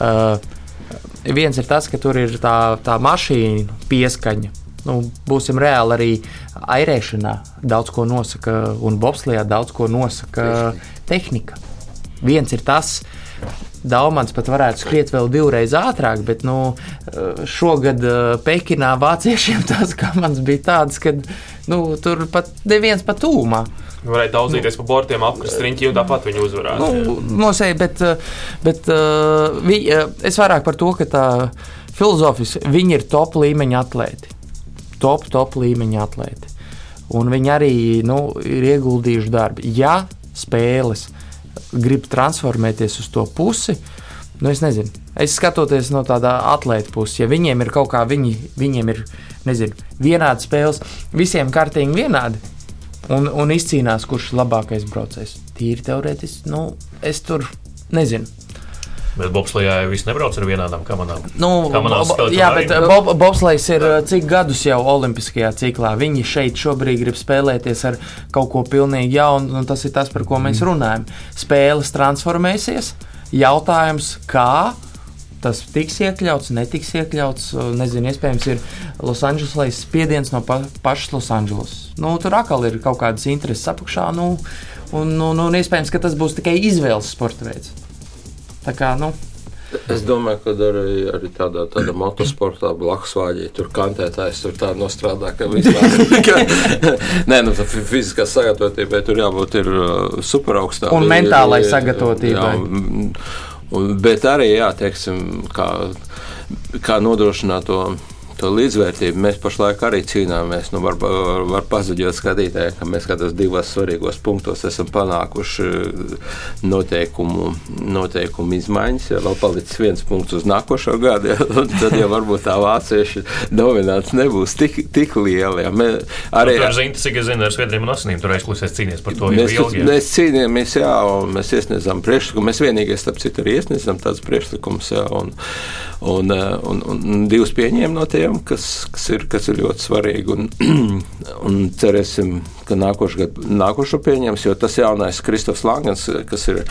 Uh, viens ir tas, ka tur ir tā, tā mašīna pieskaņa. Nu, būsim reāli arī airēšanā. Daudz ko nosaka, un bobslijā daudz ko nosaka tehnika. Viens ir tas, Daumans pat varētu skriet vēl divreiz ātrāk, bet nu, šogad eh, Pekinā vāciešiem tas komats bija tāds, ka nu, tur pat neviens pat tūmā. Varēja daudzīties pa bortiem, apkrist riņķi un tāpat viņi uzvarētu. Nu, nosēja, bet, eh, bet vi, es vairāk par to, ka tā filozofiski viņi ir top līmeņa atlēti. Top, top līmeņa atlēti. Un viņi arī nu, ir ieguldījuši darbu. Ja spēles grib transformēties uz to pusi, nu es nezinu. Es skatoties no tādā atlēta puses, ja viņiem ir kaut kā, viņi, viņiem ir nezinu, vienādi spēles, visiem kārtīgi vienādi, un, un izcīnās, kurš ir labākais braucējs. Tīri teorētiski, nu, es tur nezinu. Bet Bobslijā jau viss nebrauc ar vienādām kamerām. Nu, Kamerās bo- jā, bet arī? Bob, Bobslēgs ir uh, cik gadus jau Olimpiskajā ciklā. Viņi šeit šobrīd grib spēlēties ar kaut ko pilnīgi jaunu, un tas ir tas, par ko mēs runājam. Spēles transformēsies. Jautājums, kā tas tiks iekļauts, netiks iekļauts. Nezinu, iespējams, ir Losandželosais spiediens no pa, pašas Losandželosas. Nu, tur atkal ir kaut kādas intereses apakšā, nu, un, un, un iespējams, ka tas būs tikai izvēles sporta veids. Tā kā, nu, Es domāju, ka arī, arī tādā, tādā motosportā blakus vāģī tur kantētājs tur tā nostrādā, ka vispār. nē, nu, fiziskā sagatavotībai tur jābūt ir uh, superaugstā. Un līmenī. mentālai sagatavotībai. Jā, un, un, bet arī, jā, teiksim, kā, kā nodrošināt to. To līdzvērtību mēs pašlaik arī cīnāmies. Nu, var, var, pazaģot skatītājiem, ka mēs kādros divos svarīgos punktos esam panākuši noteikumu, noteikumu izmaiņas. Ja vēl palicis viens punkts uz nākošo gadu, ja, tad jau varbūt tā vāciešu dominants nebūs tik, tik liela. Ja. Mē, Arī tur zina, cik es zinu, ar sviedriem un asinīm tur aizklāsies cīnīties par to Mēs, ilgi. jā. mēs cīnījāmies, jā, un mēs iesniedzām priekšlikumu. Mēs vienīgais, starp citu, arī iesniedzām tādus priekšlikumus, jā, un, eh, un, un, un divus pieņēmām no tiem, kas, kas, ir, kas ir ļoti svarīgi. Un, un cerēsim, ka nākošais gads nākošo pieņems, jo tas jaunais Kristofs Langens, kas ir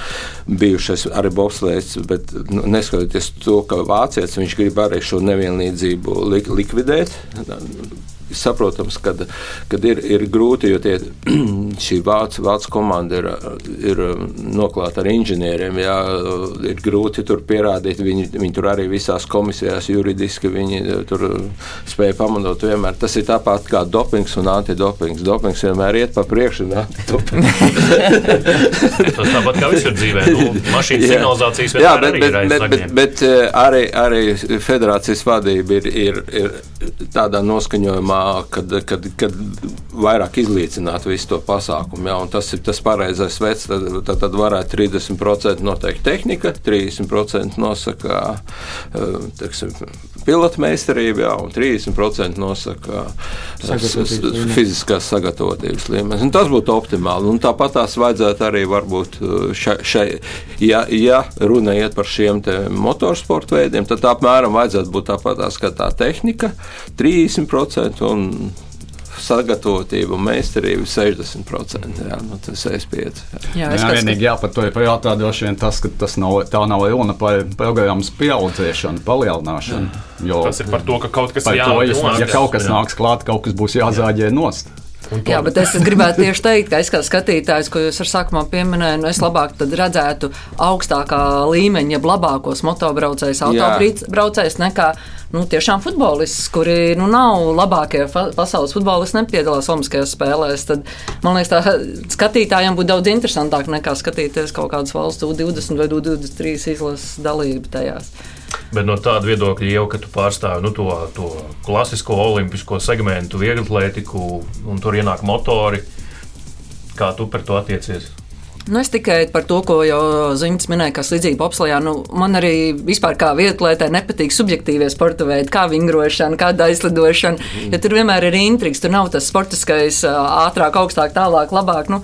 bijušais arī bobslēgs, bet nu, neskatoties to, ka vācietis, viņš grib arī šo nevienlīdzību lik, likvidēt. Saprotams, ka ir, ir grūti, jo tie, šī vācu, vācu komanda ir, ir noklāta ar inženieriem. Jā, ir grūti tur pierādīt. Viņi, viņi tur arī visās komisijās juridiski viņi tur spēja pamanot. Vienmēr. Tas ir tāpat kā dopings un antidopings. Dopings vienmēr iet pa priekšu. Tas tāpat kā visur dzīvē. Nu, mašīnas signalizācijas Jā, bet, arī bet, bet, bet, bet eh, arī, arī federācijas vadība ir, ir, ir tādā noskaņojumā, kad, kad, kad vairāk izlīdzināt visu to pasākumu. Jā, tas ir tas pareizais veids. Tad, tad, tad varētu 30% noteikt tehnika, 30% nosaka eh, teiksim, pilotmeistarība, jā, un 30% nosaka eh, Sagatavotības fiziskās sagatavotības līmenis. Un tas būtu optimāli. Un tāpat tās vajadzētu arī varbūt šai, šai ja, ja runa iet par šiem motorsporta veidiem, tad apmēram vajadzētu būt tāpat tās kā tā tehnika 30% un sagatavotība un meistarība 60%. Jā, nu, tas ir 65%. Jā. Jā, Jā, vienīgi jāpatur prātā droši vien tas, ka tas nav, tā nav runa par programmas pieaudzēšanu, palielināšanu. Jo Tas ir par to, ka kaut kas par ir to, ja, jānāk ja kaut kas nāks klāt, kaut kas būs jāzāģē nost. Jā, bet es gribētu tieši teikt, ka es kā skatītājs, ko jūs ar sākumā pieminējāt, nu es labāk redzētu augstākā līmeņa, jeb labākos motobraucējus, autobraucējus nekā nu, tiešām futbolists, kuri nu, nav labākie pasaules futbolisti, nepiedalās Olimpiskajās spēlēs. Tad, man liekas, tā skatītājiem būtu daudz interesantāk nekā skatīties kaut kādas valsts U20 vai U23 izlases dalību tajās. Bet no tāda viedokļa jau, ka tu pārstāvi nu, to, to klasisko olimpisko segmentu, vieglu atlētiku, un tur ienāk motori, kā tu par to attiecies? Nu, es tikai par to, ko jau Ziņš minēja, kas līdzīgi popslējā. Nu, man arī vispār kā vietlētē nepatīk subjektīvie sporta veidi, kā vingrošana, kāda aizlidošana. Mm. Ja tur vienmēr ir intrigs, tur nav tas sportiskais ātrāk, augstāk, tālāk, labāk. Nu,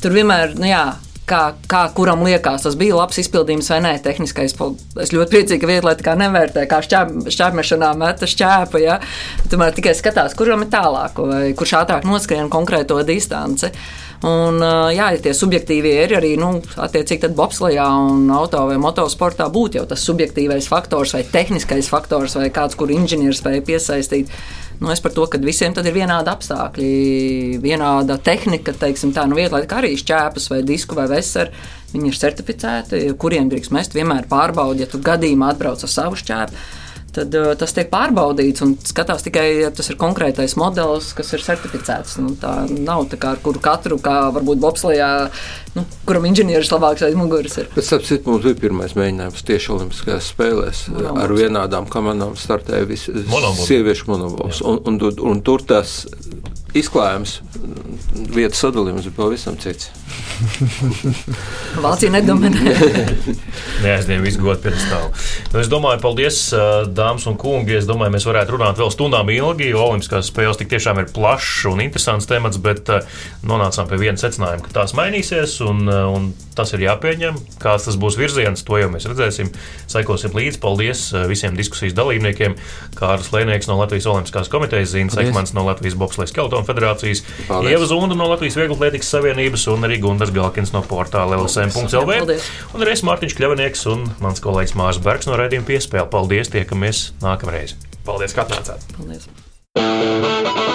tur vienmēr, nu jā, kā, kā kuram liekas, tas bija labs izpildījums vai nē, tehniskais. Es ļoti priecīgi, ka vietā kā nevērtē, kā šķēp, šķēpmešanā meta šķēpa. Ja? Tomēr tikai skatās, kuram ir tālāk, vai kurš ātrāk noskrien konkrēto distanci. Un, jā, ja tie subjektīvie ir arī, nu, attiecīgi, tad bobslejā un auto vai motosportā būtu jau tas subjektīvais faktors vai tehniskais faktors vai kāds, kur inženieris spēja piesaistīt. Nu, es par to, ka visiem ir vienādi apstākļi, vienāda tehnika, teiksim, tā nu, vietā, kā arī šķēpes vai disku vai veseri. Viņi ir certificēti, kuriem drīkst mest. Vienmēr pārbaudi, ja tu gadījumā atbrauc ar savu šķēpu tad uh, tas tiek pārbaudīts un skatās tikai, ja tas ir konkrētais modelis, kas ir certificēts. Nu, tā nav tā kā ar kuru katru, kā varbūt bobslijā, nu, kuram inženieris labāks aiz muguras ir. Bet, sapcīt, mums bija pirmais mēģinājums tieši Olimpiskajās spēlēs. Monobols. Ar vienādām komandām startēja visi sieviešu monobols. Un, un, un, un tur tas izklājums, vietas sadalījums ir pavisam cits. Vācija nedominē. Neaizņem visu godu piedestālu. Nu, es domāju, paldies, dāmas un kungi. Es domāju, mēs varētu runāt vēl stundām ilgi, jo Olimpiskās spēles tik tiešām ir plašs un interesants temats, bet nonācām pie viena secinājuma, ka tās mainīsies un, un tas ir jāpieņem. Kāds tas būs virziens, to jau mēs redzēsim. Sekosim līdzi. Paldies visiem diskusijas dalībniekiem. Kārlis Lēnieks no Latvijas Olimpiskās komitejas, Zina Sekmans no Latvijas Bobslēgas Keltona federācijas, Ieva Zunda no Latvijas Vieglatlētikas savienības un arī Gunārs Galkins no portāla LSM.CLV. Un arī es Mārtiņš Kļavinieks un mans kolēģis Mārs Bergs no Redījuma piespēle. Paldies, tiekamies nākamreiz. Paldies, ka atnācāt! Paldies!